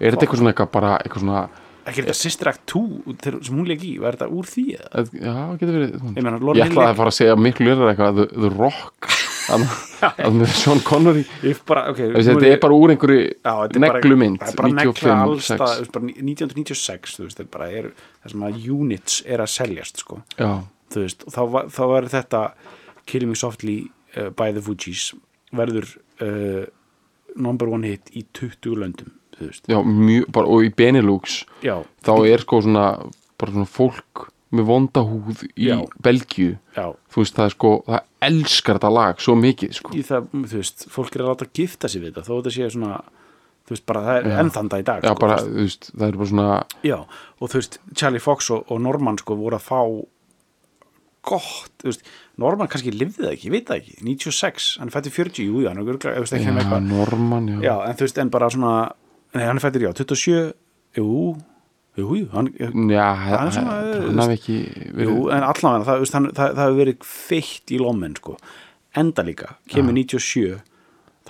S1: er þetta eitthvað svona eitthvað bara eitthvað svona
S2: ekki er þetta Sister Act 2 þegar- sem hún leik í, var þetta úr því eða?
S1: já, getur verið
S2: Ég meina,
S1: ég ætlaði að fara að segja miklu lirra eitthvað The, the Rock að með Sean Connery.
S2: Bara, ok, nú
S1: þetta
S2: ég-
S1: er bara úr einhverju
S2: Já, þetta er bara-
S1: neglumynd
S2: það er bara negla
S1: 95,
S2: alls
S1: 6
S2: það, þú veist, bara 1996 þú veist, bara er þar sem að units er að seljast sko. Veist, þá, þá var þetta Killing Me Softly uh, by the Fugees verður uh, number one hit í 20 löndum
S1: já, mjög, bara, og í Benelux
S2: já,
S1: þá er sko svona svona fólk með vonda húð í
S2: Já.
S1: Belgíu.
S2: Já.
S1: Þú veist, það er sko, það elskar þetta lag svo mikið, sko.
S2: Í það, þú veist, fólk er að láta gifta sig við þetta þó þetta sé svona þú veist, bara það er
S1: Já.
S2: enn þann dag í dag
S1: já,
S2: sko,
S1: bara,
S2: þú veist.
S1: það er bara svona
S2: já, og þú veist, Charlie Fox og, og Norman sko voru að fá gott, þú veist, Norman kannski lifði það ekki, ég veit það ekki, 96 hann fættur 40, jú, já, hann er örugglega- þú veist, ekki
S1: já,
S2: eitthvað.
S1: Norman, já,
S2: já, en þú veist, en bara svona nei, hann er fættur, já, 27 jú, jú, jú hann,
S1: já
S2: Það er svona,
S1: hann
S2: þú
S1: hafi ekki verið,
S2: jú, en allavega það, hann, það, það hefur verið feitt í lommen, sko. Enda líka, kemur 97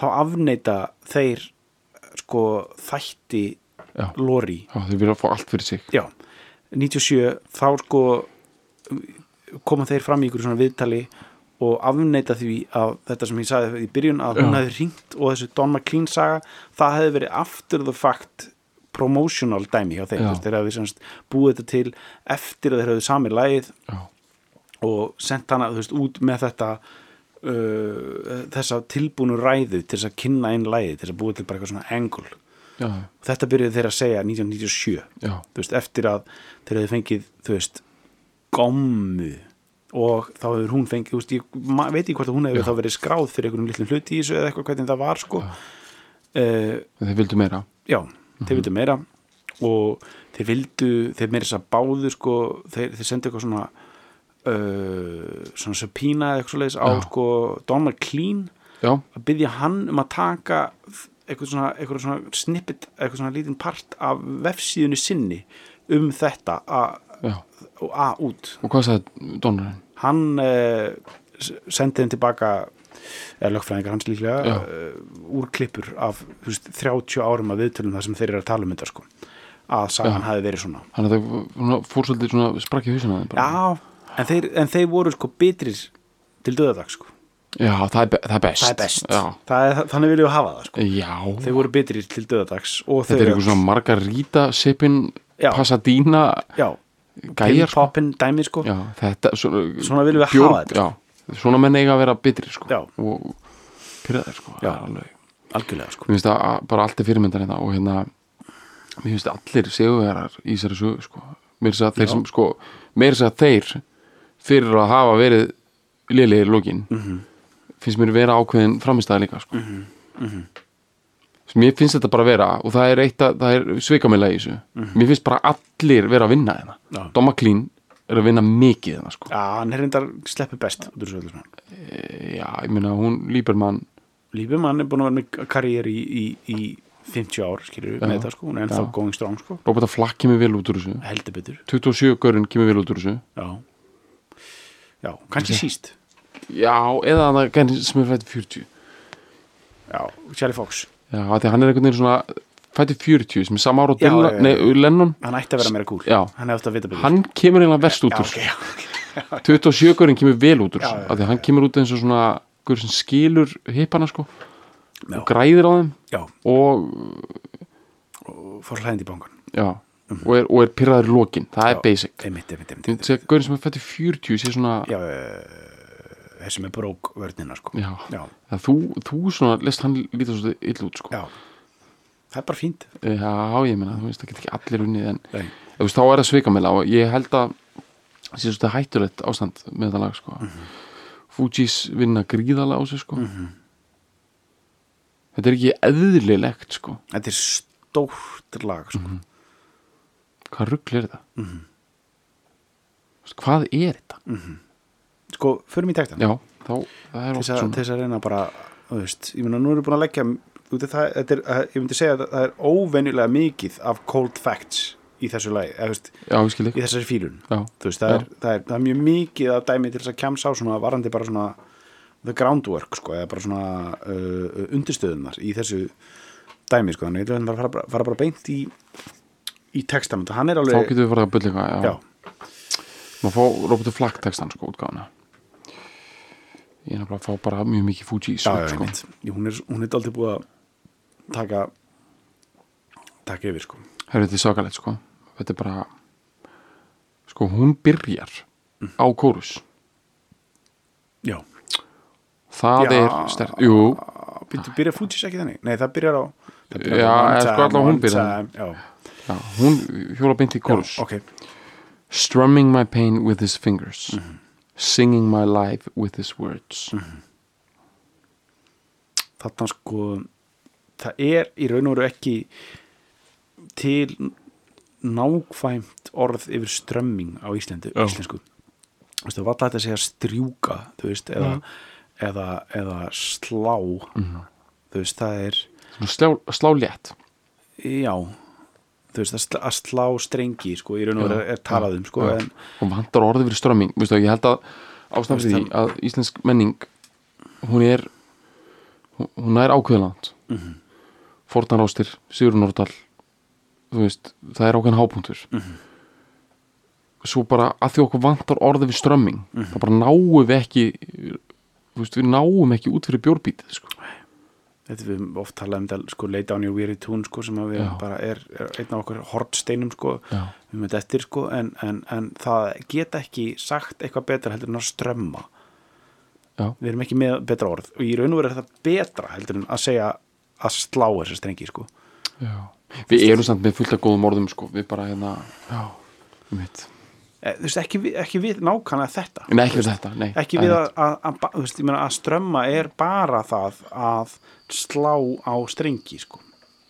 S2: þá afneita þeir sko þætti
S1: já,
S2: Lori.
S1: Já, þau vilja fá allt fyrir sig.
S2: Já, 97 þá sko koma þeir fram í ykkur svona viðtali og afneita því að þetta sem ég sagði í byrjun að hún hefði hringt og þessu Don McLean saga það hefði verið after the fact promotional dæmi hjá þeim þeir hefði semst búið þetta til eftir að þeir hefði samið lagið
S1: já,
S2: og sendt hana veist, út með þetta uh, þessa tilbúnu ræðu til þess að kynna inn lagið til þess að búið til bara eitthvað svona
S1: já,
S2: þetta byrjuði þeir að segja 1997
S1: já,
S2: þú veist, eftir að þeir hefði fengið þú veist, gommu og þá hefur hún fengið veist, ég veit ekki hvort að hún hefur þá verið skráð fyrir einhverjum litlum hluti í þessu eða eitthvað hvernig það var sko. Uh,
S1: þeir vildu meira.
S2: Já, þeir vildu meira. Og þeir vildu þeir meira þess að báðu sko þeir, þeir sendu eitthvað svona uh, svona subpína eða eitthvað svoleiðis á sko Don McLean
S1: já,
S2: að byggja hann um að taka eitthvað svona, eitthvað svona snippet eitthvað svona lítinn part af vefsíðunni sinni um þetta að og að út.
S1: Og hvað sagði Donnerinn?
S2: hann uh, sendi þeim tilbaka eða lögfræðingar hans líklega uh, úr klippur af veist, 30 árum af viðtölum þar sem þeir eru að tala um þetta sko. Að sagan hafi verið svona.
S1: Þannig að það svona, fór svolítið svona sprakki hausina þeim bara.
S2: já, en þeir, en þeir voru sko bitrir til döðadag sko.
S1: Já, það er, það er best.
S2: Það er best, það er, þannig viljum við hafa það sko.
S1: Já.
S2: þeir voru bitrir til döðadags
S1: þetta er eitthvað svona margarita sipin,
S2: Já.
S1: Gæjar sko.
S2: poppin dæmi sko
S1: já, þetta, svona,
S2: Svona viljum við
S1: bjór-
S2: hafa þetta.
S1: já, svona menn eiga að vera bitri sko.
S2: Já.
S1: og pyrraðir sko.
S2: Já.
S1: Það alveg
S2: algjörlega sko
S1: mér finnst það að- bara allt er fyrirmyndar hérna og hérna mér finnst allir seguverar í þessari sögu sko. mér finnst að þeir sem sko mér finnst að þeir fyrir að hafa verið lélegir lókin
S2: Mhm.
S1: -hmm. finnst mér vera ákveðin framistæða líka sko. mm -hmm. Mér finnst þetta bara vera og það er að er svikamila í þessu. Mér finnst bara allir vera að vinna hérna.
S2: Mhm. Já.
S1: Doma Klín er að vinna mikið hérna sko.
S2: já, hann er reyndar sleppi best saman.
S1: já, ég meina hún Líbermann
S2: Lífemann er búin að vera með karriér í, í, í 50 ár,
S1: Já.
S2: með þetta sko, hún er ennþá going strong sko,
S1: Roberta Flack kemur vel út úr þessu.
S2: Heldur betur.
S1: 27 görun kemur vel út úr þessu.
S2: Já, já kannski síst.
S1: Já, eða það sem er fættið 40
S2: já, Charlie Fox,
S1: Já, því hann er einhvern veginn svona fættið 40 sem er sama ára og Dylan, nei, Lennon.
S2: Hann ætti að vera meira cool.
S1: Já.
S2: hann hefði átt að vita betur.
S1: Hann kemur eiginlega verst út úr
S2: ok, já,
S1: 27 görinn kemur vel út úr
S2: Já, já,
S1: því hann kemur út eins og svona gaur sem skilur hippana sko og græðir á þeim og,
S2: og fór hlæðindi í bankan
S1: já, og, er, og er pyrraður í lokin. Það er basic. Gaurinn sem er fættið 40 sé svona
S2: þessi með brók vörnina sko
S1: já,
S2: já,
S1: það þú, þú svona lest hann lítið svo ill út sko
S2: já. það er bara fínt
S1: já, ég meina, þú veist, það get ekki allir unnið en veist, þá er það svikamila og ég held að það svona hættulegt ástand með þetta lag sko.
S2: Mhm.
S1: Fujis vinna gríðalega á sig sko. þetta er ekki eðlilegt sko.
S2: þetta er stórt lag sko.
S1: Mhm. hvað ruggl er þetta
S2: Mhm.
S1: Hvað er þetta
S2: sko, förum í tektan
S1: já, þá, það er
S2: að,
S1: svona.
S2: til þess að reyna bara þú veist, ég meina nú erum við búin að leggja út af það, þetta er, að- ég myndi segja að það er óvenjulega mikið af cold facts í þessu lagi, eða þú veist, í þessari fílun. Þú veist, það er, það, er, það er mjög mikið að dæmi til þess að kemsa á svona varandi bara svona the groundwork, sko, eða bara svona uh, undirstöðunar í þessu dæmi, sko, þannig ég ætla að fara, bara- fara bara beint í í textan, hann er
S1: þá
S2: alveg
S1: getur við farið að byrja eitthvað já.
S2: já,
S1: maður fá Roberto Flack textan sko, útgáðuna ég er nefnilega að fá bara mjög mikið
S2: já, já,
S1: svip sko.
S2: hún er, er aldrei búið að taka taka yfir, sko.
S1: Herru, þetta er sakalegt sko. Þetta er bara sko hún byrjar á kórus
S2: já,
S1: það
S2: Já.
S1: er stert, jú,
S2: byrja, byrja Fugees ekki þannig? Nei, það byrjar á það byrjar
S1: Já,
S2: á
S1: sko allavega hún byrjar.
S2: time, já,
S1: já, hún hjóla beint í kórus
S2: já, ok.
S1: Strumming my pain with his fingers singing my life with his words.
S2: Þarna sko það er í raun og veru ekki til nákvæmt orð yfir strömming á Íslandu,
S1: Já.
S2: íslensku. Það var alltaf að segja strjúka þú veist, eða, eða, eða slá þú veist, það er
S1: slá, slá létt
S2: já, þú veist, að slá, strengi sko, í raun og veru
S1: Já,
S2: er talað um sko,
S1: og vantar orðið fyrir strömming Vistu, ég held að ástæðan fyrir því að íslensk menning hún er hún- er ákveðland mm -hmm. Fornarástir, Sigur Nordal þú veist, það er ákveðan hápunktur. Svo bara að því okkur vantar orðið við strömming þá bara náum við ekki þú veist, við náum ekki út fyrir bjórbítið sko.
S2: Þetta við oft talað um þetta sko, lay down your weary tune sko, sem að við
S1: Já.
S2: bara er, er einn af okkur hortsteinum sko,
S1: Já.
S2: við þetta eftir sko, en, en, en það geta ekki sagt eitthvað betra heldur en að strömma
S1: Já.
S2: við erum ekki með betra orð og í raun og veru er það betra heldur en að segja að slá þessa strengi sko.
S1: við erum samt með fullt af góðum orðum sko. við bara hérna já, mitt.
S2: e, þú veist, ekki, ekki við nákvæmlega þetta
S1: Nei, ekki við þetta nei,
S2: ekki við að, að, að, ba- þú veist, ég meina, að strömma er bara það að slá á strengi sko.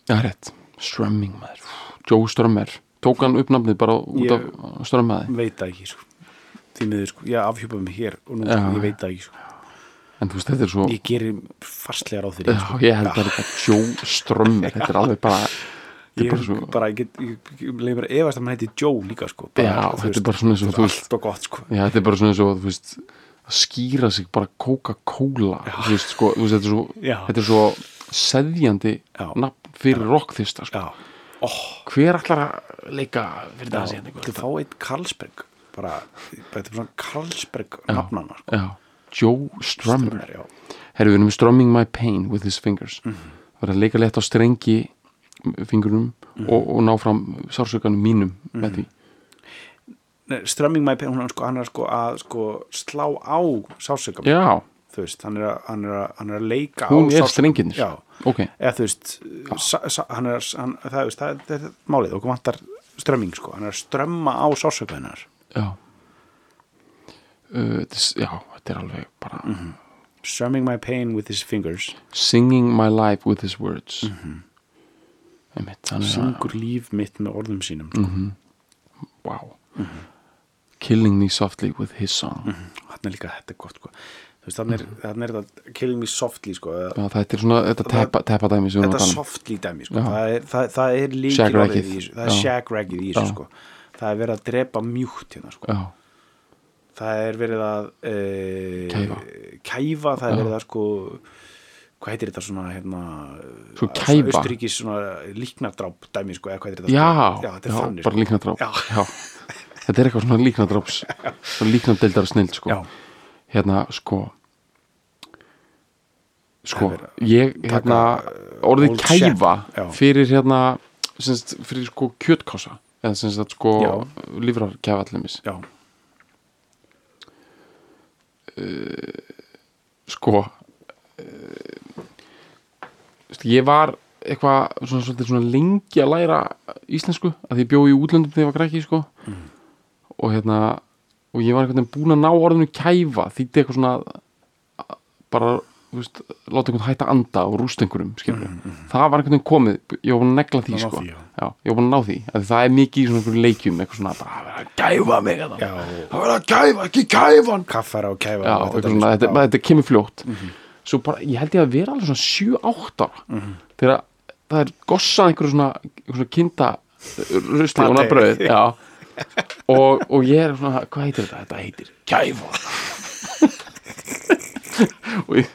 S1: Já, rétt, strömming maður Joe Strömmer, tók hann upp nafnið bara út
S2: Ég-
S1: af strömmaði
S2: veit það ekki sko. því miður, sko. ég afhjúpaði mig hér og nú,
S1: Já.
S2: ég veit það ekki sko.
S1: en þú veist, þetta er svo
S2: ég gerir fastlega ráð fyrir
S1: já,
S2: því, sko.
S1: ég held að þetta Joe Strömmer þetta er alveg bara er
S2: ég,
S1: bara svo,
S2: bara, ég, get, ég, ég leið mér að efast að maður heiti Joe líka sko. bara,
S1: Já, þetta er bara svona eins og
S2: er allt og gott sko.
S1: já, þetta er bara svona eins og þú veist, að skýra sig bara Coca-Cola. Þú veist, sko, þú veist, þetta er svo
S2: Já.
S1: þetta er svo seðjandi
S2: Já.
S1: nafn fyrir rockþista sko.
S2: oh,
S1: hver ætlar að leika fyrir það
S2: já,
S1: síðan
S2: þú fá eitt Karlsberg bara, þetta er svona Karlsberg nafnana sko.
S1: já, Joe Strömmer
S2: já,
S1: Herru, við erum strumming my pain with his fingers.
S2: Mhm.
S1: Það er að leika létt á strengi fingurum
S2: Mhm.
S1: og, og ná fram sársökanum mínum með því
S2: My pain, hún er sko, hann er sko að sko, slá á sásökam
S1: Já,
S2: þú veist, hann er að, hann er að, hann er að leika
S1: hún
S2: á
S1: er
S2: sársauka-
S1: strenginir
S2: já,
S1: Ok,
S2: eða þú veist hann er, hann, það, veist, það, það er málið, okkur vantar strömming sko, hann er að strömma á sásöku hennar.
S1: Já. Uh, this, Já, þetta er alveg bara
S2: Mhm. strumming my pain with his fingers.
S1: Singing my life with his words. Einmitt, hann er að
S2: syngur líf mitt með orðum sínum sko.
S1: wow. Killing me softly with his song
S2: hann er líka, þetta gott sko. þú veist, hann er, er þetta killing me softly sko,
S1: Já, þetta er svona, þetta teppa, teppa dæmi
S2: þetta softly dæmi sko.
S1: Já.
S2: það er, það, það er þessu það er
S1: Já.
S2: shagraggið í þessu
S1: Já.
S2: sko. það er verið að drepa mjúkt hérna sko.
S1: Já,
S2: það er verið að e,
S1: Kæfa.
S2: kæfa, það er
S1: Já.
S2: verið að sko hvað heitir þetta svona hérna,
S1: Svo kæfa?
S2: Austuríkis svona líknardráp dæmi sko, eða hvað heitir þetta
S1: já,
S2: sko? já, þetta er þannig
S1: bara líknadráp
S2: Já.
S1: Þetta er eitthvað svona líknadráps svona líknadeildar snild sko. Hérna sko sko, ég hérna orðið kæfa fyrir hérna semst, fyrir sko kjötkása eða sem sagt sko lífrar kæfa allumis
S2: já,
S1: sko uh, ég var eitthvað svona, svona, svona lengi að læra íslensku að ég bjóði í útlöndum þegar ég var krakki sko.
S2: Mm.
S1: Og hérna og ég var einhvern veginn búin að ná orðinu kæfa þýtti eitthvað svona bara, þú veist, láta einhvern hætta að anda og rústa einhverjum, skilur það var einhvern veginn komið, ég var búin að negla því
S2: Mm,
S1: sko,
S2: því, já.
S1: já, ég var búin að ná því að það er mikið í svona einhverjum leikjum eitthvað svona, bara að vera að gæfa mig
S2: já,
S1: það vera að gæfa, ekki gæfa hann
S2: kaffara og kæfa
S1: já,
S2: dæmi,
S1: svona, þetta, þetta kemur fljótt. Svo bara, ég held ég að vera alveg svona 7-8 ára þegar það er og og, ég er svona hvað heitir þetta? Þetta heitir kæfa og, ég,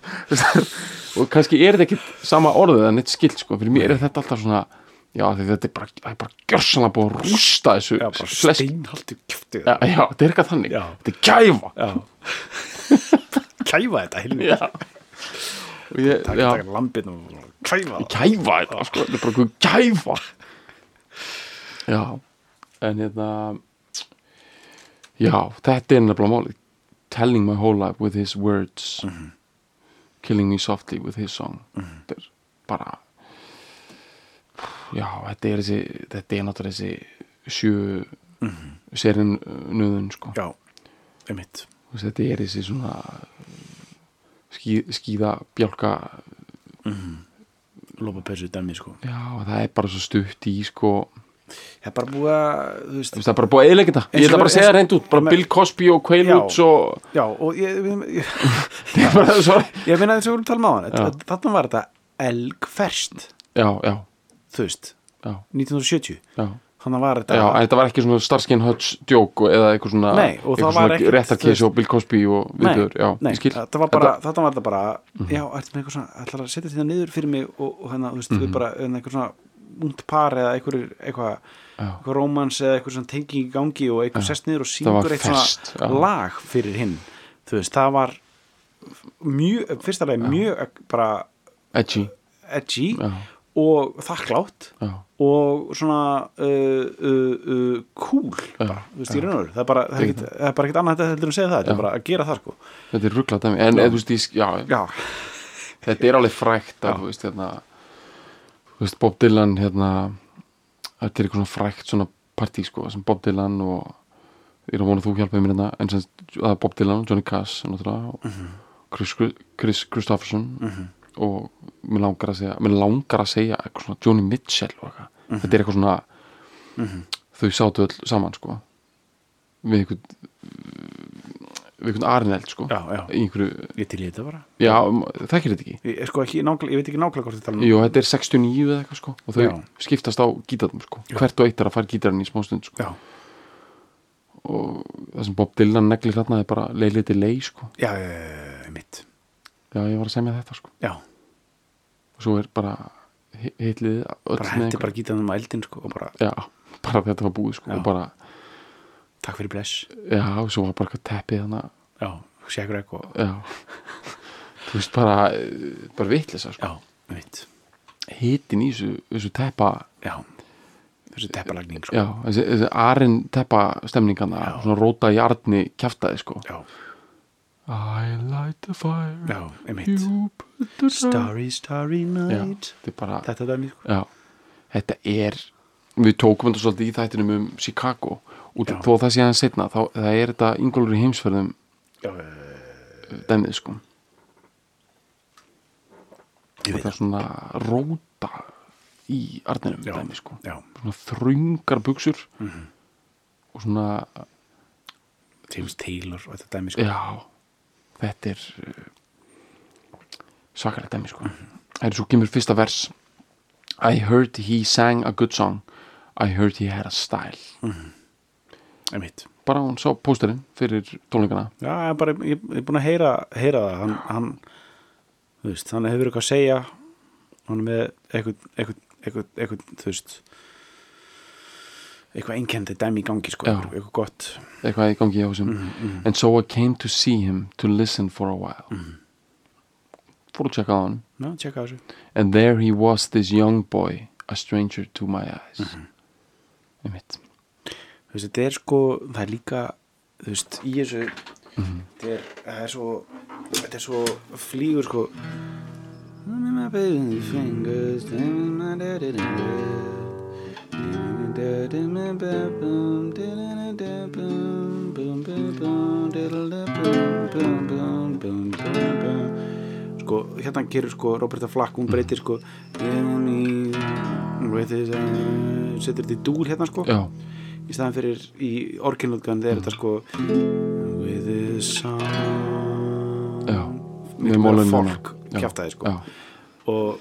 S1: og kannski er þetta ekki sama orðið en eitt skilt sko, fyrir mér er þetta alltaf svona já, þetta er bara, það er bara gjörsanlega búið að rústa þessu
S2: já,
S1: flesk-
S2: steinhaldi kjöfti
S1: já, já, þetta er eitthvað þannig.
S2: Já.
S1: þetta er kæfa
S2: kæfa þetta
S1: ég,
S2: taka,
S1: já,
S2: taka lambin og kæfa. Það.
S1: kæfa þetta sko, þetta er bara kæfa já en hérna já, þetta er nefnilega máli telling my whole life with his words.
S2: Mhm.
S1: killing me softly with his song. Þetta er bara já, þetta er þessi þetta er náttúrulega þessi sjö mm -hmm. serin nöðun sko.
S2: Já, einmitt.
S1: Þetta er þessi svona skí, skíða bjálka
S2: lopa pessu dæmi sko.
S1: Já, það er bara svo stutt í sko
S2: það er bara búið að þú veist,
S1: það er bara búið að eðlega þetta. Ég ætla bara að segja reynd út bara Bill Cosby og Quaaludes og
S2: já, og ég, ég, ég, meina þess að við erum að tala um á hann
S1: Já.
S2: þarna var þetta elgferst
S1: já, já,
S2: þú veist,
S1: já,
S2: 1970
S1: já.
S2: Þannig var þetta
S1: Já, þetta var ekki svona Starskin Hutch djók eða eitthvað svona,
S2: Nei, það
S1: svona
S2: veist-
S1: og Bill Cosby og viðbjör, já,
S2: nei,
S1: ég skil.
S2: þetta var bara, þetta var þetta bara já, með eitthvað svona, ætlar að setja þetta niður fyrir mig og, og hérna, þú veist, við bara en eitthvað svona ungt par eða eitthvað eitthvað, eitthvað rómans eða eitthvað svona tenging í gangi og eitthvað sest niður og
S1: Það var
S2: syngur eitt
S1: ferskt,
S2: svona
S1: já.
S2: lag fyrir hinn. Þú veist, það var mjög, fyrsta leið mjög bara
S1: edgy,
S2: edgy og þakklátt og svona uh, uh, uh, cool bara, þú veist, í raun og veru. Það er bara, það er bara ekkit annað heldur en segja það, þetta er bara að gera það sko.
S1: Þetta er rugglað dæmi. En eða, þú veist, já,
S2: já,
S1: þetta er alveg frækt að, þú veist, hérna þú veist, Bob Dylan, hérna þetta er eitthvað svona frækt svona partí, sko, sem Bob Dylan og ég er að vona þú hjálpaði mér hérna en sem það er Bob Dylan, Johnny Cash náttúrulega, og Chris, Chris Christopherson og mér langar að segja, mér langar að segja eitthvað svona Johnny Mitchell og eitthvað. Þetta er eitthvað svona þau sátu öll saman, sko við einhvern við einhvern Arneld, sko
S2: já, já,
S1: einhverju,
S2: ég til í þetta bara.
S1: Já, þekkir þetta ekki?
S2: Ég, sko ekki, nákvæmlega, ég veit ekki nákvæmlega hvort þetta tala um
S1: Jú, þetta er 69 eða eitthvað sko og þau
S2: Já.
S1: skiptast á gítarnum sko. Hvert og eitt er að fara gítarinn í smá stund sko. Og það sem Bob Dylan neglir hérna er bara leilið til lei sko.
S2: Já, mitt
S1: já, ég var að semja þetta sko.
S2: Já,
S1: og svo er bara öll
S2: bara
S1: einhver-
S2: bara gítanum á eldin sko bara,
S1: já, bara þetta var búið sko og bara,
S2: takk fyrir bless.
S1: Já, og svo var bara eitthvað teppið þannig
S2: já, sékur eitthvað
S1: já. Þú veist bara, bara vitlisa sko.
S2: Já, mitt,
S1: hitin í þessu, þessu teppa
S2: já þessi teppalagning sko.
S1: Já, þessi, þessi arinn teppa stemningana,
S2: Já.
S1: svona róta í arni kjaftaði sko.
S2: Já,
S1: I light the fire
S2: já, mitt
S1: You put the
S2: starry, starry
S1: Já,
S2: night.
S1: þetta er bara
S2: þetta dæmi sko.
S1: Já, Þetta er Við tókum þetta svolítið í þættinum um Chicago. Út
S2: Já.
S1: þó það sé hann setna þá er þetta yngolur í heimsferðum. Dæmið sko. Og það. er svona róta í arninum dæmið sko.
S2: já,
S1: svona þröngar buksur og svona
S2: James Taylor og þetta dæmi sko.
S1: Já, þetta er uh, svakalegt dæmi sko. Það er svo kemur fyrsta vers. I heard he sang a good song I heard he had a style.
S2: Mitt
S1: bara hún sá pósterinn fyrir tónleikana.
S2: Já, er bara, ég, er búin að heyra, heyra það. Hann, hann, veist, hann hefur eitthvað að segja. Hann er með eitthvað, eitthvað, eitthvað, eitthvað þú veist eitthvað einkendi dæmi í gangi, sko,
S1: Já.
S2: eitthvað, gott.
S1: Eitthvað í gangi hjá þessum. And so I came to see him to listen for a while. Fór að tjekka á hann
S2: þessu.
S1: And there he was this young boy a stranger to my eyes. Einmitt
S2: þú veist, þetta er sko, það er líka þú veist, í þessu þetta er, það er svo þetta er svo flýgur sko. Sko, hérna gerir sko Roberta Flack, hún breytir sko setur þetta í dúr hérna sko.
S1: Já,
S2: í staðan fyrir í orginalgan þegar þetta sko with a song
S1: já. Með málun
S2: fólk
S1: Já.
S2: kjaftaði sko.
S1: Já,
S2: og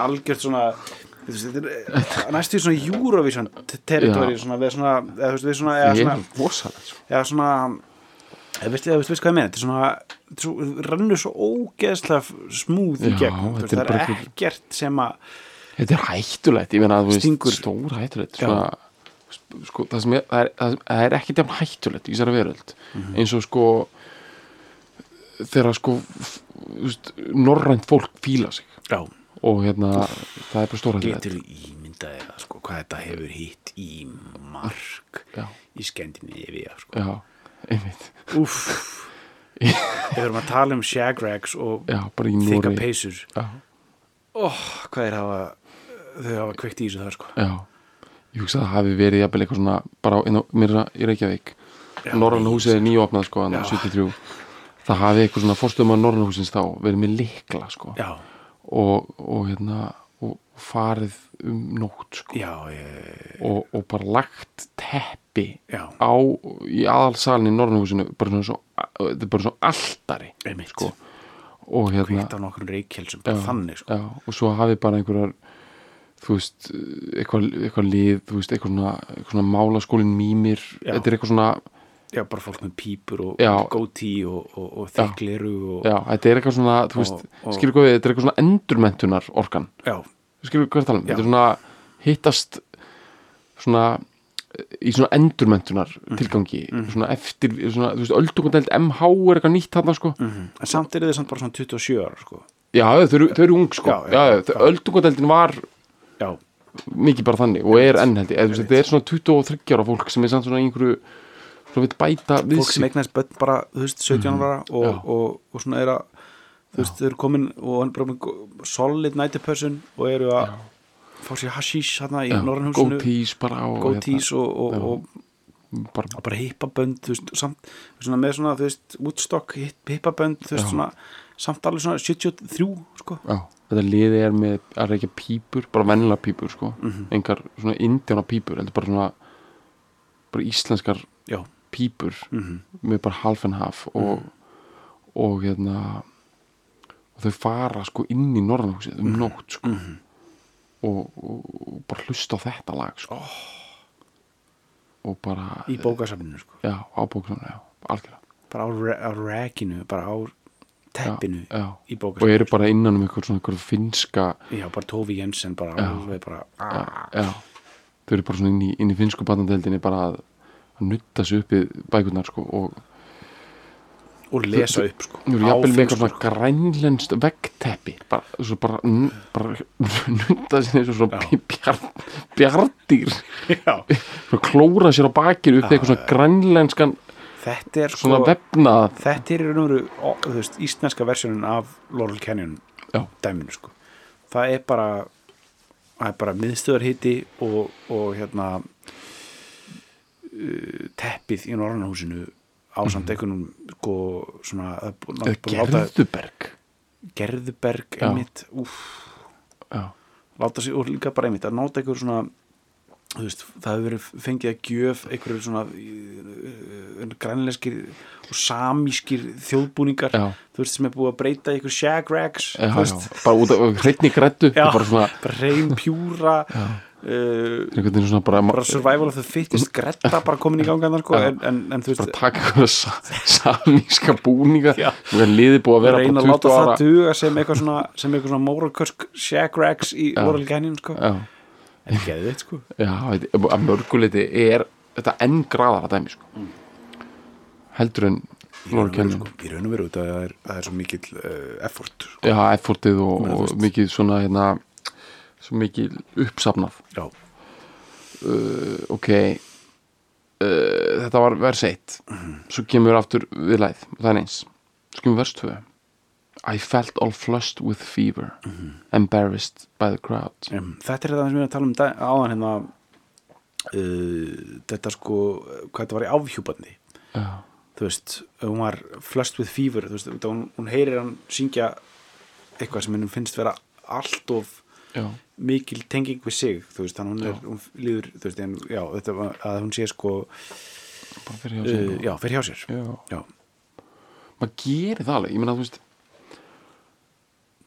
S2: Þetta algjört svona veist, næstu svona Eurovision territory
S1: Já.
S2: svona við svona eða veist við svona eða svona,
S1: sko.
S2: eða svona Eða veistu, veistu, veistu hvað ég meina, þetta er svona þetta er svo, ógeðslega smúð í gegn, veist,
S1: er
S2: það
S1: bara
S2: er
S1: einhver-
S2: ekkert sem að
S1: Þetta er hættulegt, ég meina að veist
S2: Stingur.
S1: stór hættulegt svona, sko, það, sem er, það, er, það er ekki jafn hættulegt í þessari veröld
S2: Mhm.
S1: eins og sko þegar sko veist, norrænt fólk fíla sig
S2: já,
S1: og hérna það er bara stór hættulegt
S2: getur ímyndaði það sko, hvað þetta hefur hitt í mark
S1: Já,
S2: í Skandinavíu sko.
S1: já, einmitt.
S2: Úff. Við erum að tala um shagrags og þykka peysur. Oh, hvað er hafa þau hafa kveikt í þessu þar sko.
S1: Já. Ég hugsa að það hafi verið jafnvel eitthvað svona bara á, inn á mér í Reykjavík.
S2: Já,
S1: Norræna húsið er nýjopnað sko hann
S2: Já.
S1: 73 Það hafi eitthvað svona fórstöðum að Norræna húsins þá verið með likla sko.
S2: Já,
S1: og, og hérna og farið um nótt sko.
S2: Já, ég,
S1: og, og bara lagt teppi
S2: já.
S1: á í aðalsalinn í Norrnhúsinu bara svona svo,
S2: einmitt.
S1: sko. Og hérna
S2: kveikt á nokkrum reykjelsum bara þannig sko.
S1: já, og svo hafi bara einhverjar þú veist, eitthvað, eitthvað lið þú veist, eitthvað svona, svona málaskólin mýmir,
S2: Já.
S1: þetta er eitthvað svona
S2: já, bara fólk með pípur og
S1: Já.
S2: gótí og, og, og þykliru og
S1: já, þetta er eitthvað svona, þú veist, skilur við þetta er eitthvað svona endurmentunar orkan.
S2: Já,
S1: skilur hvað við tala um, þetta er svona hittast svona í svona endurmentunar
S2: Mhm.
S1: tilgangi svona eftir, svona, þú veist, öldungandeld MH er eitthvað nýtt þarna sko.
S2: En samt er þið samt bara svona 27 ára sko.
S1: Já, þau eru, þau eru ung sko.
S2: Já,
S1: já,
S2: já,
S1: öldungadeldin var mikið bara þannig og er enn held ég, eða, þú veist, þetta er svona 23 ára fólk sem er samt svona einhverju svona vil bæta við
S2: fólk sem eignast börn bara, þú veist, 17 ára og,
S1: Já.
S2: og, og svona er að þú veist, þau eru komin og hann er bara solid night person og eru að fá sér hashish hérna í Norrannhúsinu
S1: goatees bara og,
S2: gótís og, og, og,
S1: bara,
S2: og bara hippabönd þú veist, samt, svona með svona, þú veist, Woodstock hip- hippabönd, þú veist, svona samt alveg svona 73, sko.
S1: Já, þetta liði er með að reykja pípur, bara vennilega pípur sko,
S2: Mhm.
S1: engar svona indjána pípur, heldur bara svona bara íslenskar
S2: já,
S1: pípur
S2: mhm,
S1: með bara half and half og, og hérna og þau fara sko inn í norðanhúsið um nótt sko.
S2: Mhm.
S1: og, og, og bara hlusta á þetta lag sko. Og bara
S2: í bókasafninu, sko.
S1: Já, á bóknum, já, algjörlega.
S2: Bara á, rekinu, bara á teppinu
S1: já,
S2: í
S1: og
S2: bókasafninu
S1: eru bara innan um eitthvað svona eitthvað finska
S2: já, bara Tófi Jensen, bara
S1: Já.
S2: alveg bara
S1: já, já, þau eru bara svona inn í, inn í finsku bandandeldinni bara að nutta sig upp í bækurnar sko og
S2: og lesa upp, sko
S1: jafnvel með eitthvað svona grænlenst veggteppi bara, bara, bara nutta sér eins og svona bjar, bjardýr klóra sér á bakinu upp eitthvað svona grænlenskan
S2: þetta er sko
S1: svona vefnað.
S2: þetta er veist, íslenska versjónin af Laurel Canyon dæminu sko. Það er bara það er bara miðstöðarhiti og, og hérna teppið í Norrannahúsinu búin að láta
S1: gerðuberg.
S2: Gerðuberg
S1: Já.
S2: einmitt
S1: já,
S2: láta sig og líka bara einmitt að nota einhver svona veist, það hefur verið fengið að gjöf einhverju svona uh, grænleskir og samískir þjóðbúningar
S1: já,
S2: þú veist sem er búið að breyta einhver shagrags
S1: já,
S2: þú
S1: já.
S2: Veist,
S1: bara út af hreitni grættu
S2: já,
S1: bara svona
S2: bara reyn pjúra.
S1: Já,
S2: uh,
S1: einhvern veginn svona bara,
S2: bara survival of the fittest gretta bara komin í ganga sko, en, en, en þú
S1: bara
S2: veist
S1: taka eitthvað sa, samíska búninga. Og er liðið búið að vera
S2: reyna
S1: bara
S2: að
S1: 20
S2: láta
S1: ára
S2: það duga sem eitthvað svona, sem eitthvað svona móralkörsk shagrags í Canyon sko.
S1: já,
S2: en geðið sko.
S1: Já, þetta- að mörguleiti er þetta enn graðara dæmi sko. heldur en
S2: í raun og veru, sko, að það er, það er svo mikill uh, effort sko.
S1: já, effortið og,
S2: þú
S1: og mikið svona hérna, svo mikið uppsafnað.
S2: Já,
S1: uh, ok uh, þetta var vers 1
S2: Mhm.
S1: svo kemur aftur við læð það er eins, svo kemur vers 2 I felt all flushed with fever
S2: Mhm.
S1: embarrassed by the crowd.
S2: Um, þetta er það sem við erum að tala um áðan hérna uh, þetta sko hvað þetta var í afhjúpandi.
S1: Já,
S2: þú veist, hún var flust with fever þú veist, hún, hún heyrir hann syngja eitthvað sem henni finnst vera allt of
S1: já,
S2: mikil tenging við sig þú veist, hún, er, hún líður þú veist, en, já, þetta var að hún sé sko
S1: bara fyrir hjá sér
S2: uh, já, fyrir hjá sér.
S1: Já.
S2: já,
S1: maður gerir það alveg, ég meina þú veist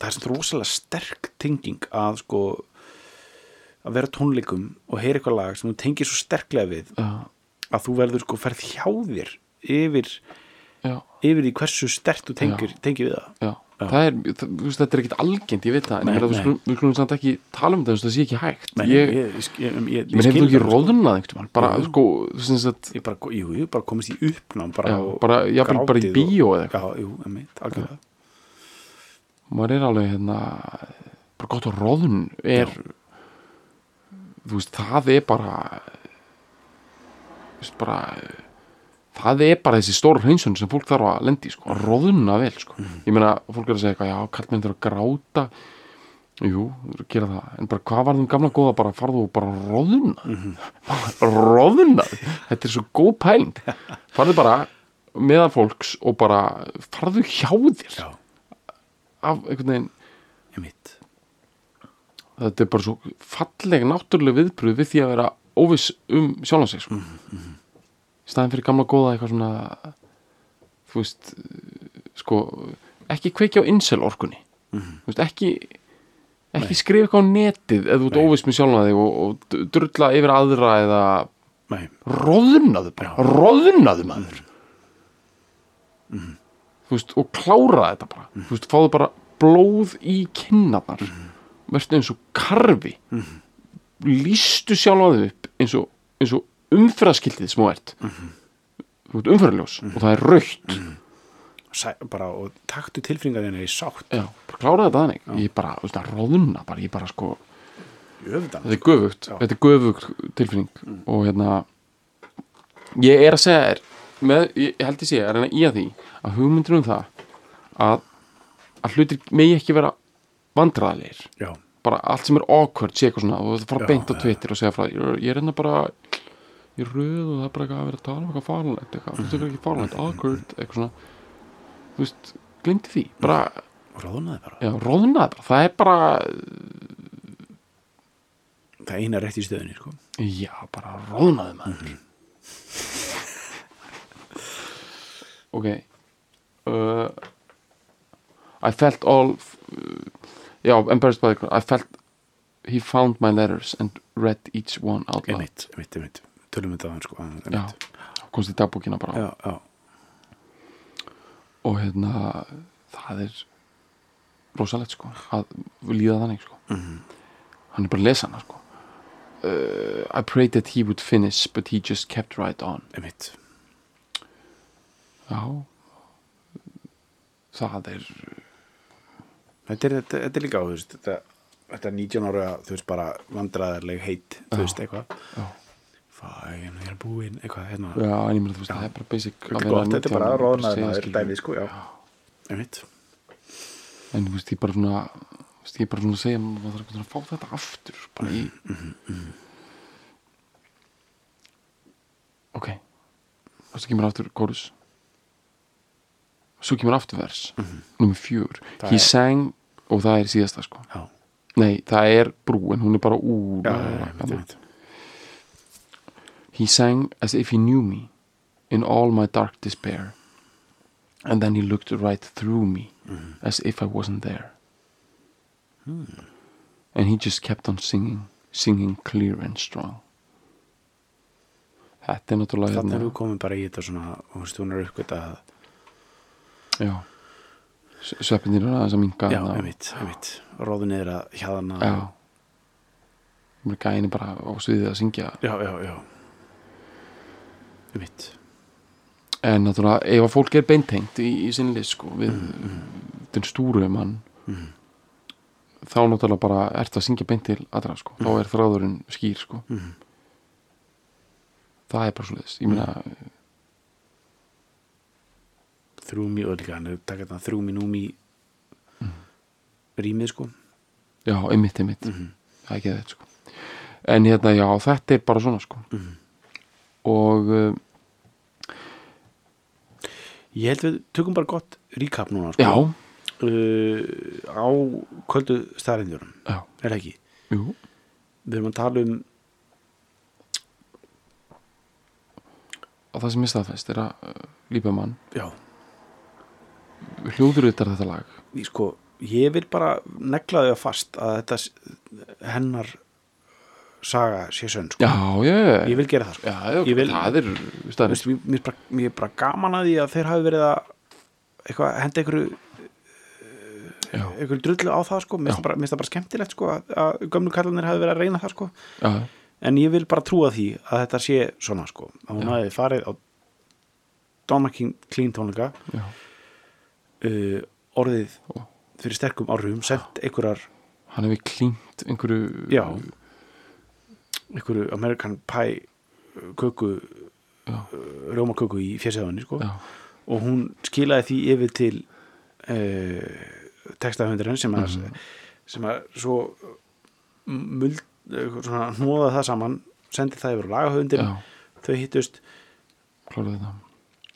S2: það er svona rosalega sterk tenging að sko að vera tónleikum og heyra eitthvað lag sem þú tengir svo sterklega við
S1: já,
S2: að þú verður sko ferð hjá þér yfir
S1: já,
S2: yfir í hversu stert þú tengir, tengir við það.
S1: Já. Það er, það, þetta er ekkit algengt, ég veit það en við skulum- samt ekki tala um veist, það sé ekki hægt. Þú
S2: skil
S1: ekki
S2: það, sko.
S1: veginn, bara, sko,
S2: ég bara, jú, ég bara komist í uppnám bara, og
S1: í bíó eða eitthvað,
S2: og, já, jú, emitt, algjörlega.
S1: Maður er alveg, hérna bara gott að róðun er þú veist, það er bara þú veist, bara það er bara þessi stór hreinsun sem fólk þarf að lendi, sko, að róðuna vel, sko. Ég meina, fólk er að segja eitthvað, já, kallmenn þarf að gráta. Jú, eru að gera það. En bara hvað var þeim gamla góða, bara farðu og bara róðuna róðuna, þetta er svo góð pæling. Farðu bara meðan fólks og bara farðu hjá þér.
S2: Já,
S1: af einhvern veginn.
S2: Emitt
S1: þetta er bara svo falleg náttúrulega viðbröð við því að vera óviss um sjálfan sig sko. Í staðin fyrir gamla góða eitthvað svona þú veist sko, ekki kveikja á insel orkunni þú veist, ekki ekki skrifa eitthvað á netið eða þú ert
S2: Nei.
S1: óviss með sjálfan þig og, og drulla yfir aðra eða
S2: Nei,
S1: roðunaðu bara, roðunaðu maður. Þú veist, og klára þetta bara. Þú veist, fáðu bara blóð í kinnaðar verður eins og karfi. Lístu sjálf þig upp eins og, eins og umfyrðaskildið sem þú ert. Þú ert umfyrðaljós og það er raukt
S2: Sæ, bara, og taktu tilfinningarinn í sátt.
S1: Já, bara klára þetta þannig. Ég bara, þú veist, að roðuna bara, ég bara sko
S2: öfndan
S1: þetta er göfugt,
S2: Já.
S1: þetta er göfugt tilfinning. Og hérna ég er að segja þér með, ég held ég sé að reyna í að því að hugmyndir um það að, að hlutir megi ekki vera vandræðalegir.
S2: Já,
S1: bara allt sem er awkward sé eitthvað svona og það fara
S2: Já,
S1: beint á
S2: já.
S1: Twitter og segja frá því. Er- ég er hérna bara er röð og það er bara eitthvað að vera að tala um eitthvað farlegt eitthvað, þú veist ekki farlegt, awkward eitthvað svona, þú veist glimti því, bara,
S2: ráðnaði bara.
S1: Já, róðnaði bara. Það er bara,
S2: það eina rétt í stöðunni sko.
S1: já, bara róðnaði maður. Ok. Uh, I felt all uh, já, embarrassed by the I felt he found my letters and read each one out loud.
S2: Emitt, emitt, emitt tölum við það sko,
S1: já, komst í dagbókina bara.
S2: Já, já,
S1: og hérna það er rosalegt sko að líða þannig sko. Hann er bara að lesa hana sko. Uh, I prayed that he would finish but he just kept right on.
S2: Emitt
S1: já. Það er
S2: þetta er, þetta, þetta er líka á þú veist, þetta, þetta 19 ára þú veist bara vandræðarleg heit þú veist eitthvað fæn, ég er búinn, eitthvað hérna.
S1: Já en ég meina þú veist það er bara basic að
S2: er
S1: vera
S2: gott, þetta er
S1: 19
S2: bara
S1: og
S2: róðnaði
S1: segja,
S2: maður
S1: skilurðu.
S2: dæmi sko, já, emitt
S1: en þú veist ég bara svona ég bara svona að segja maður þarf að fá þetta aftur bara í ok. Og svo kemur aftur kórus svo kemur aftur vers? Nummer fjögur.
S2: Það
S1: he
S2: er-
S1: sang og það er síðasta sko.
S2: Já,
S1: nei það er brú en hún er bara úr
S2: já, emitt, emitt
S1: he sang as if he knew me in all my dark despair. And then he looked right through me as if I wasn't there. And he just kept on singing singing clear and strong. Þetta er náttúrulega
S2: þannig erum við komin bara í þetta svona og þú hún er uppgötað
S1: já. Sveppinir er aðeins að minga
S2: já,
S1: hérna og-
S2: emitt, emitt, róðu niður að hjaðana
S1: já. Mér gæni bara á sviðið að syngja.
S2: Já, já, já
S1: en náttúrulega ef að fólk er beintengt í, í sinni list sko við den stúru mann þá náttúrulega bara ert að syngja beint til aðra sko, þá er þráðurinn skýr sko. Það er bara svo leiðist, ég meina
S2: þrjú mí og líka hann er takað þetta þrjú mí númi rýmið sko.
S1: Já, einmitt, einmitt. Það er ekki þetta sko. En hérna, já, þetta er bara svona sko og uh,
S2: ég held við tökum bara gott recap núna sko. uh, á kvöldu staðrindjurum
S1: já,
S2: er það ekki?
S1: Jú.
S2: Við erum að tala um
S1: og það sem er staðfest er að uh, lípa mann
S2: já,
S1: hljóður þetta lag.
S2: Ég, sko, ég vil bara negla þau að fast að þetta hennar saga sé sönn sko.
S1: já, já,
S2: ég vil gera það sko.
S1: já, já
S2: Ég vil-
S1: það er
S2: veist, mér, mér, bara, mér er bara gaman að því að þeir hafi verið að eitthvað, henda einhverju
S1: já,
S2: einhverju drullu á það sko. mér
S1: Já.
S2: finnst það bara, skemmtilegt sko, að, gömlu kallanir hafi verið að reyna það sko.
S1: já,
S2: en ég vil bara trúa því að þetta sé svona sko, að hún
S1: Já.
S2: hafi farið á Donna King Clean tónleika
S1: já,
S2: uh, orðið fyrir sterkum áhrifum sendt einhverjar,
S1: hann hefur klínt einhverju
S2: já einhverju American Pie uh, köku uh, rjóma köku í fjösseðanni sko. og hún skilaði því yfir til uh, textahöndurinn sem að
S1: Mhm.
S2: sem að svo muld, svona hnóða það saman sendi það yfir á lagahöndin
S1: já,
S2: þau hittust,
S1: kláraði það.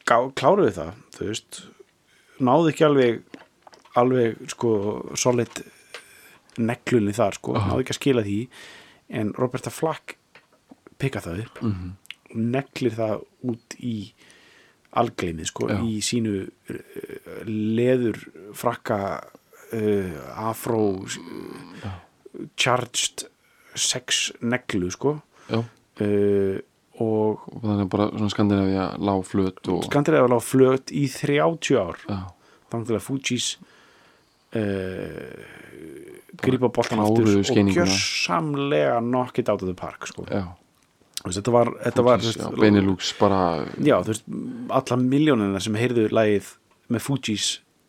S2: Gá- kláruðu það veist, náðu ekki alveg alveg sko solid neglunni þar sko, náðu ekki að skila því en Roberta Flack pikka það upp.
S1: Mm
S2: og neglir það út í algleimið sko,
S1: Já.
S2: í sínu uh, leður frakka uh, afró charged sex neglu sko. Uh, og
S1: þannig bara svona Skandinavia lág flöt og
S2: Skandinavíu lá flöt í 30 ár.
S1: Já,
S2: þannig að Fujis uh, grípa
S1: kláruðu
S2: aftur og gjörsamlega knock it out of the park sko. veist, þetta var, þetta var
S1: Fúkis,
S2: þú
S1: já,
S2: veist,
S1: Benelux bara
S2: já, veist, alla miljónina sem heyrðu lagið með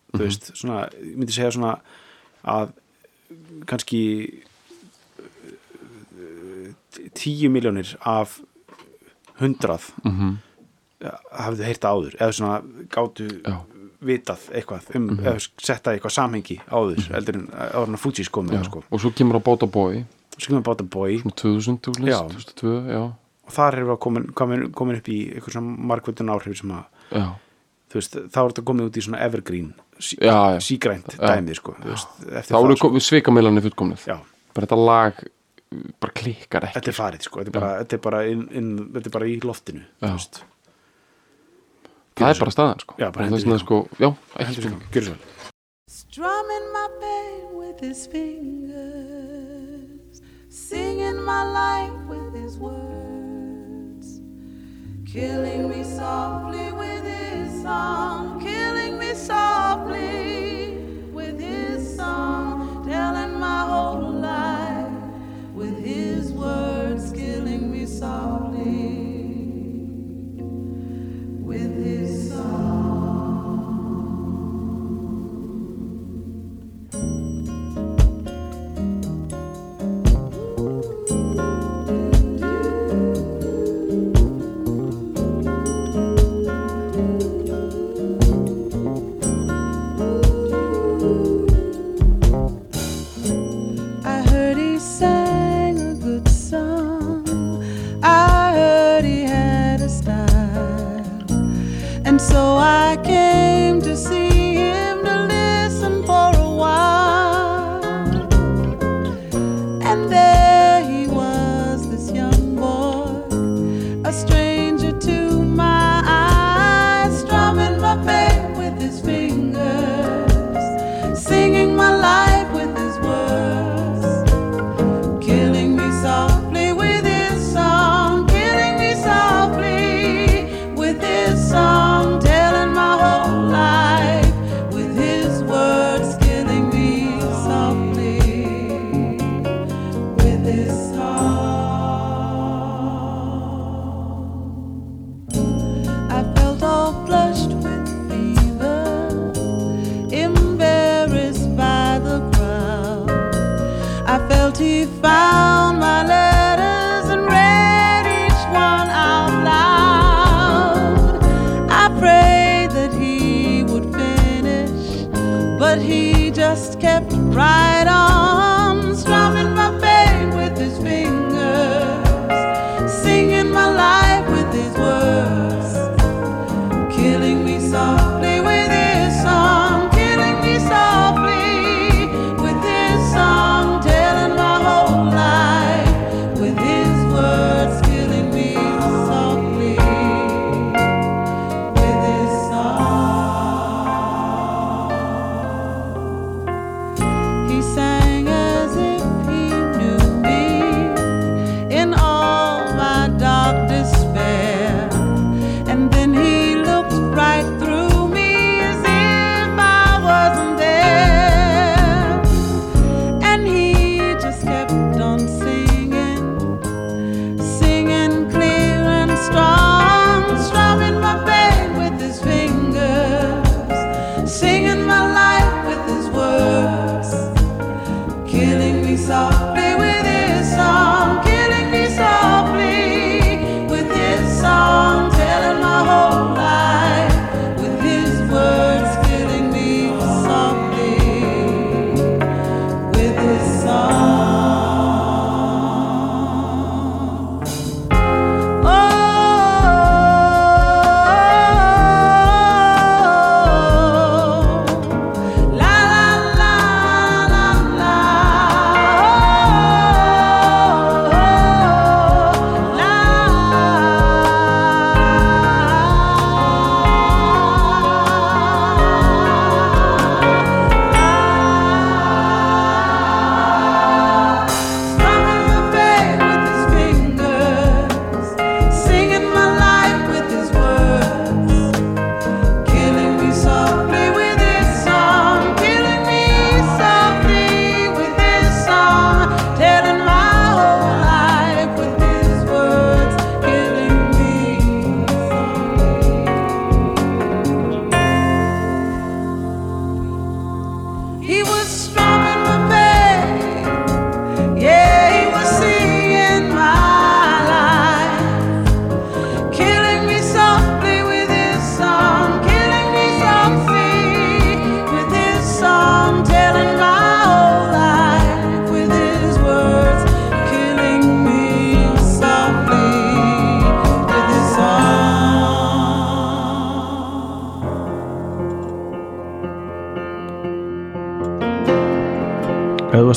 S1: Mhm.
S2: þú veist, svona, ég myndi segja svona að kannski uh, tíu miljónir af hundrað
S1: mm
S2: hafðu heyrt áður eða svona gátu
S1: Já.
S2: Vitað eitthvað um,
S1: Mhm.
S2: eða setta eitthvað samhengi áður heldur en áður en að Fujis komið sko.
S1: og svo kemur á Bóta Boy.
S2: Skilum About a Boy.
S1: 2000, þú
S2: Já.
S1: veist, 2002, já,
S2: og þar erum við komin, komin, komin upp í eitthvað svona markvöldun áhrif sem að veist, þá er þetta komið út í svona evergreen sí,
S1: Já, já.
S2: sígrænt
S1: Já.
S2: dæmi sko, veist,
S1: þá eru
S2: sko.
S1: komið svikamillanir fullkomnið bara þetta lag uh, bara klikkar ekki
S2: þetta er farið sko, þetta er bara, þetta er bara, inn, inn, þetta er bara í loftinu þú veist,
S1: það er bara staðan sko.
S2: Já, bara hendur
S1: sko, já, sko.
S2: svo, gjörðu svo
S3: Strumming my pain with his fingers, singing my life with his words, killing me softly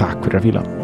S2: Takk fyrir að fíla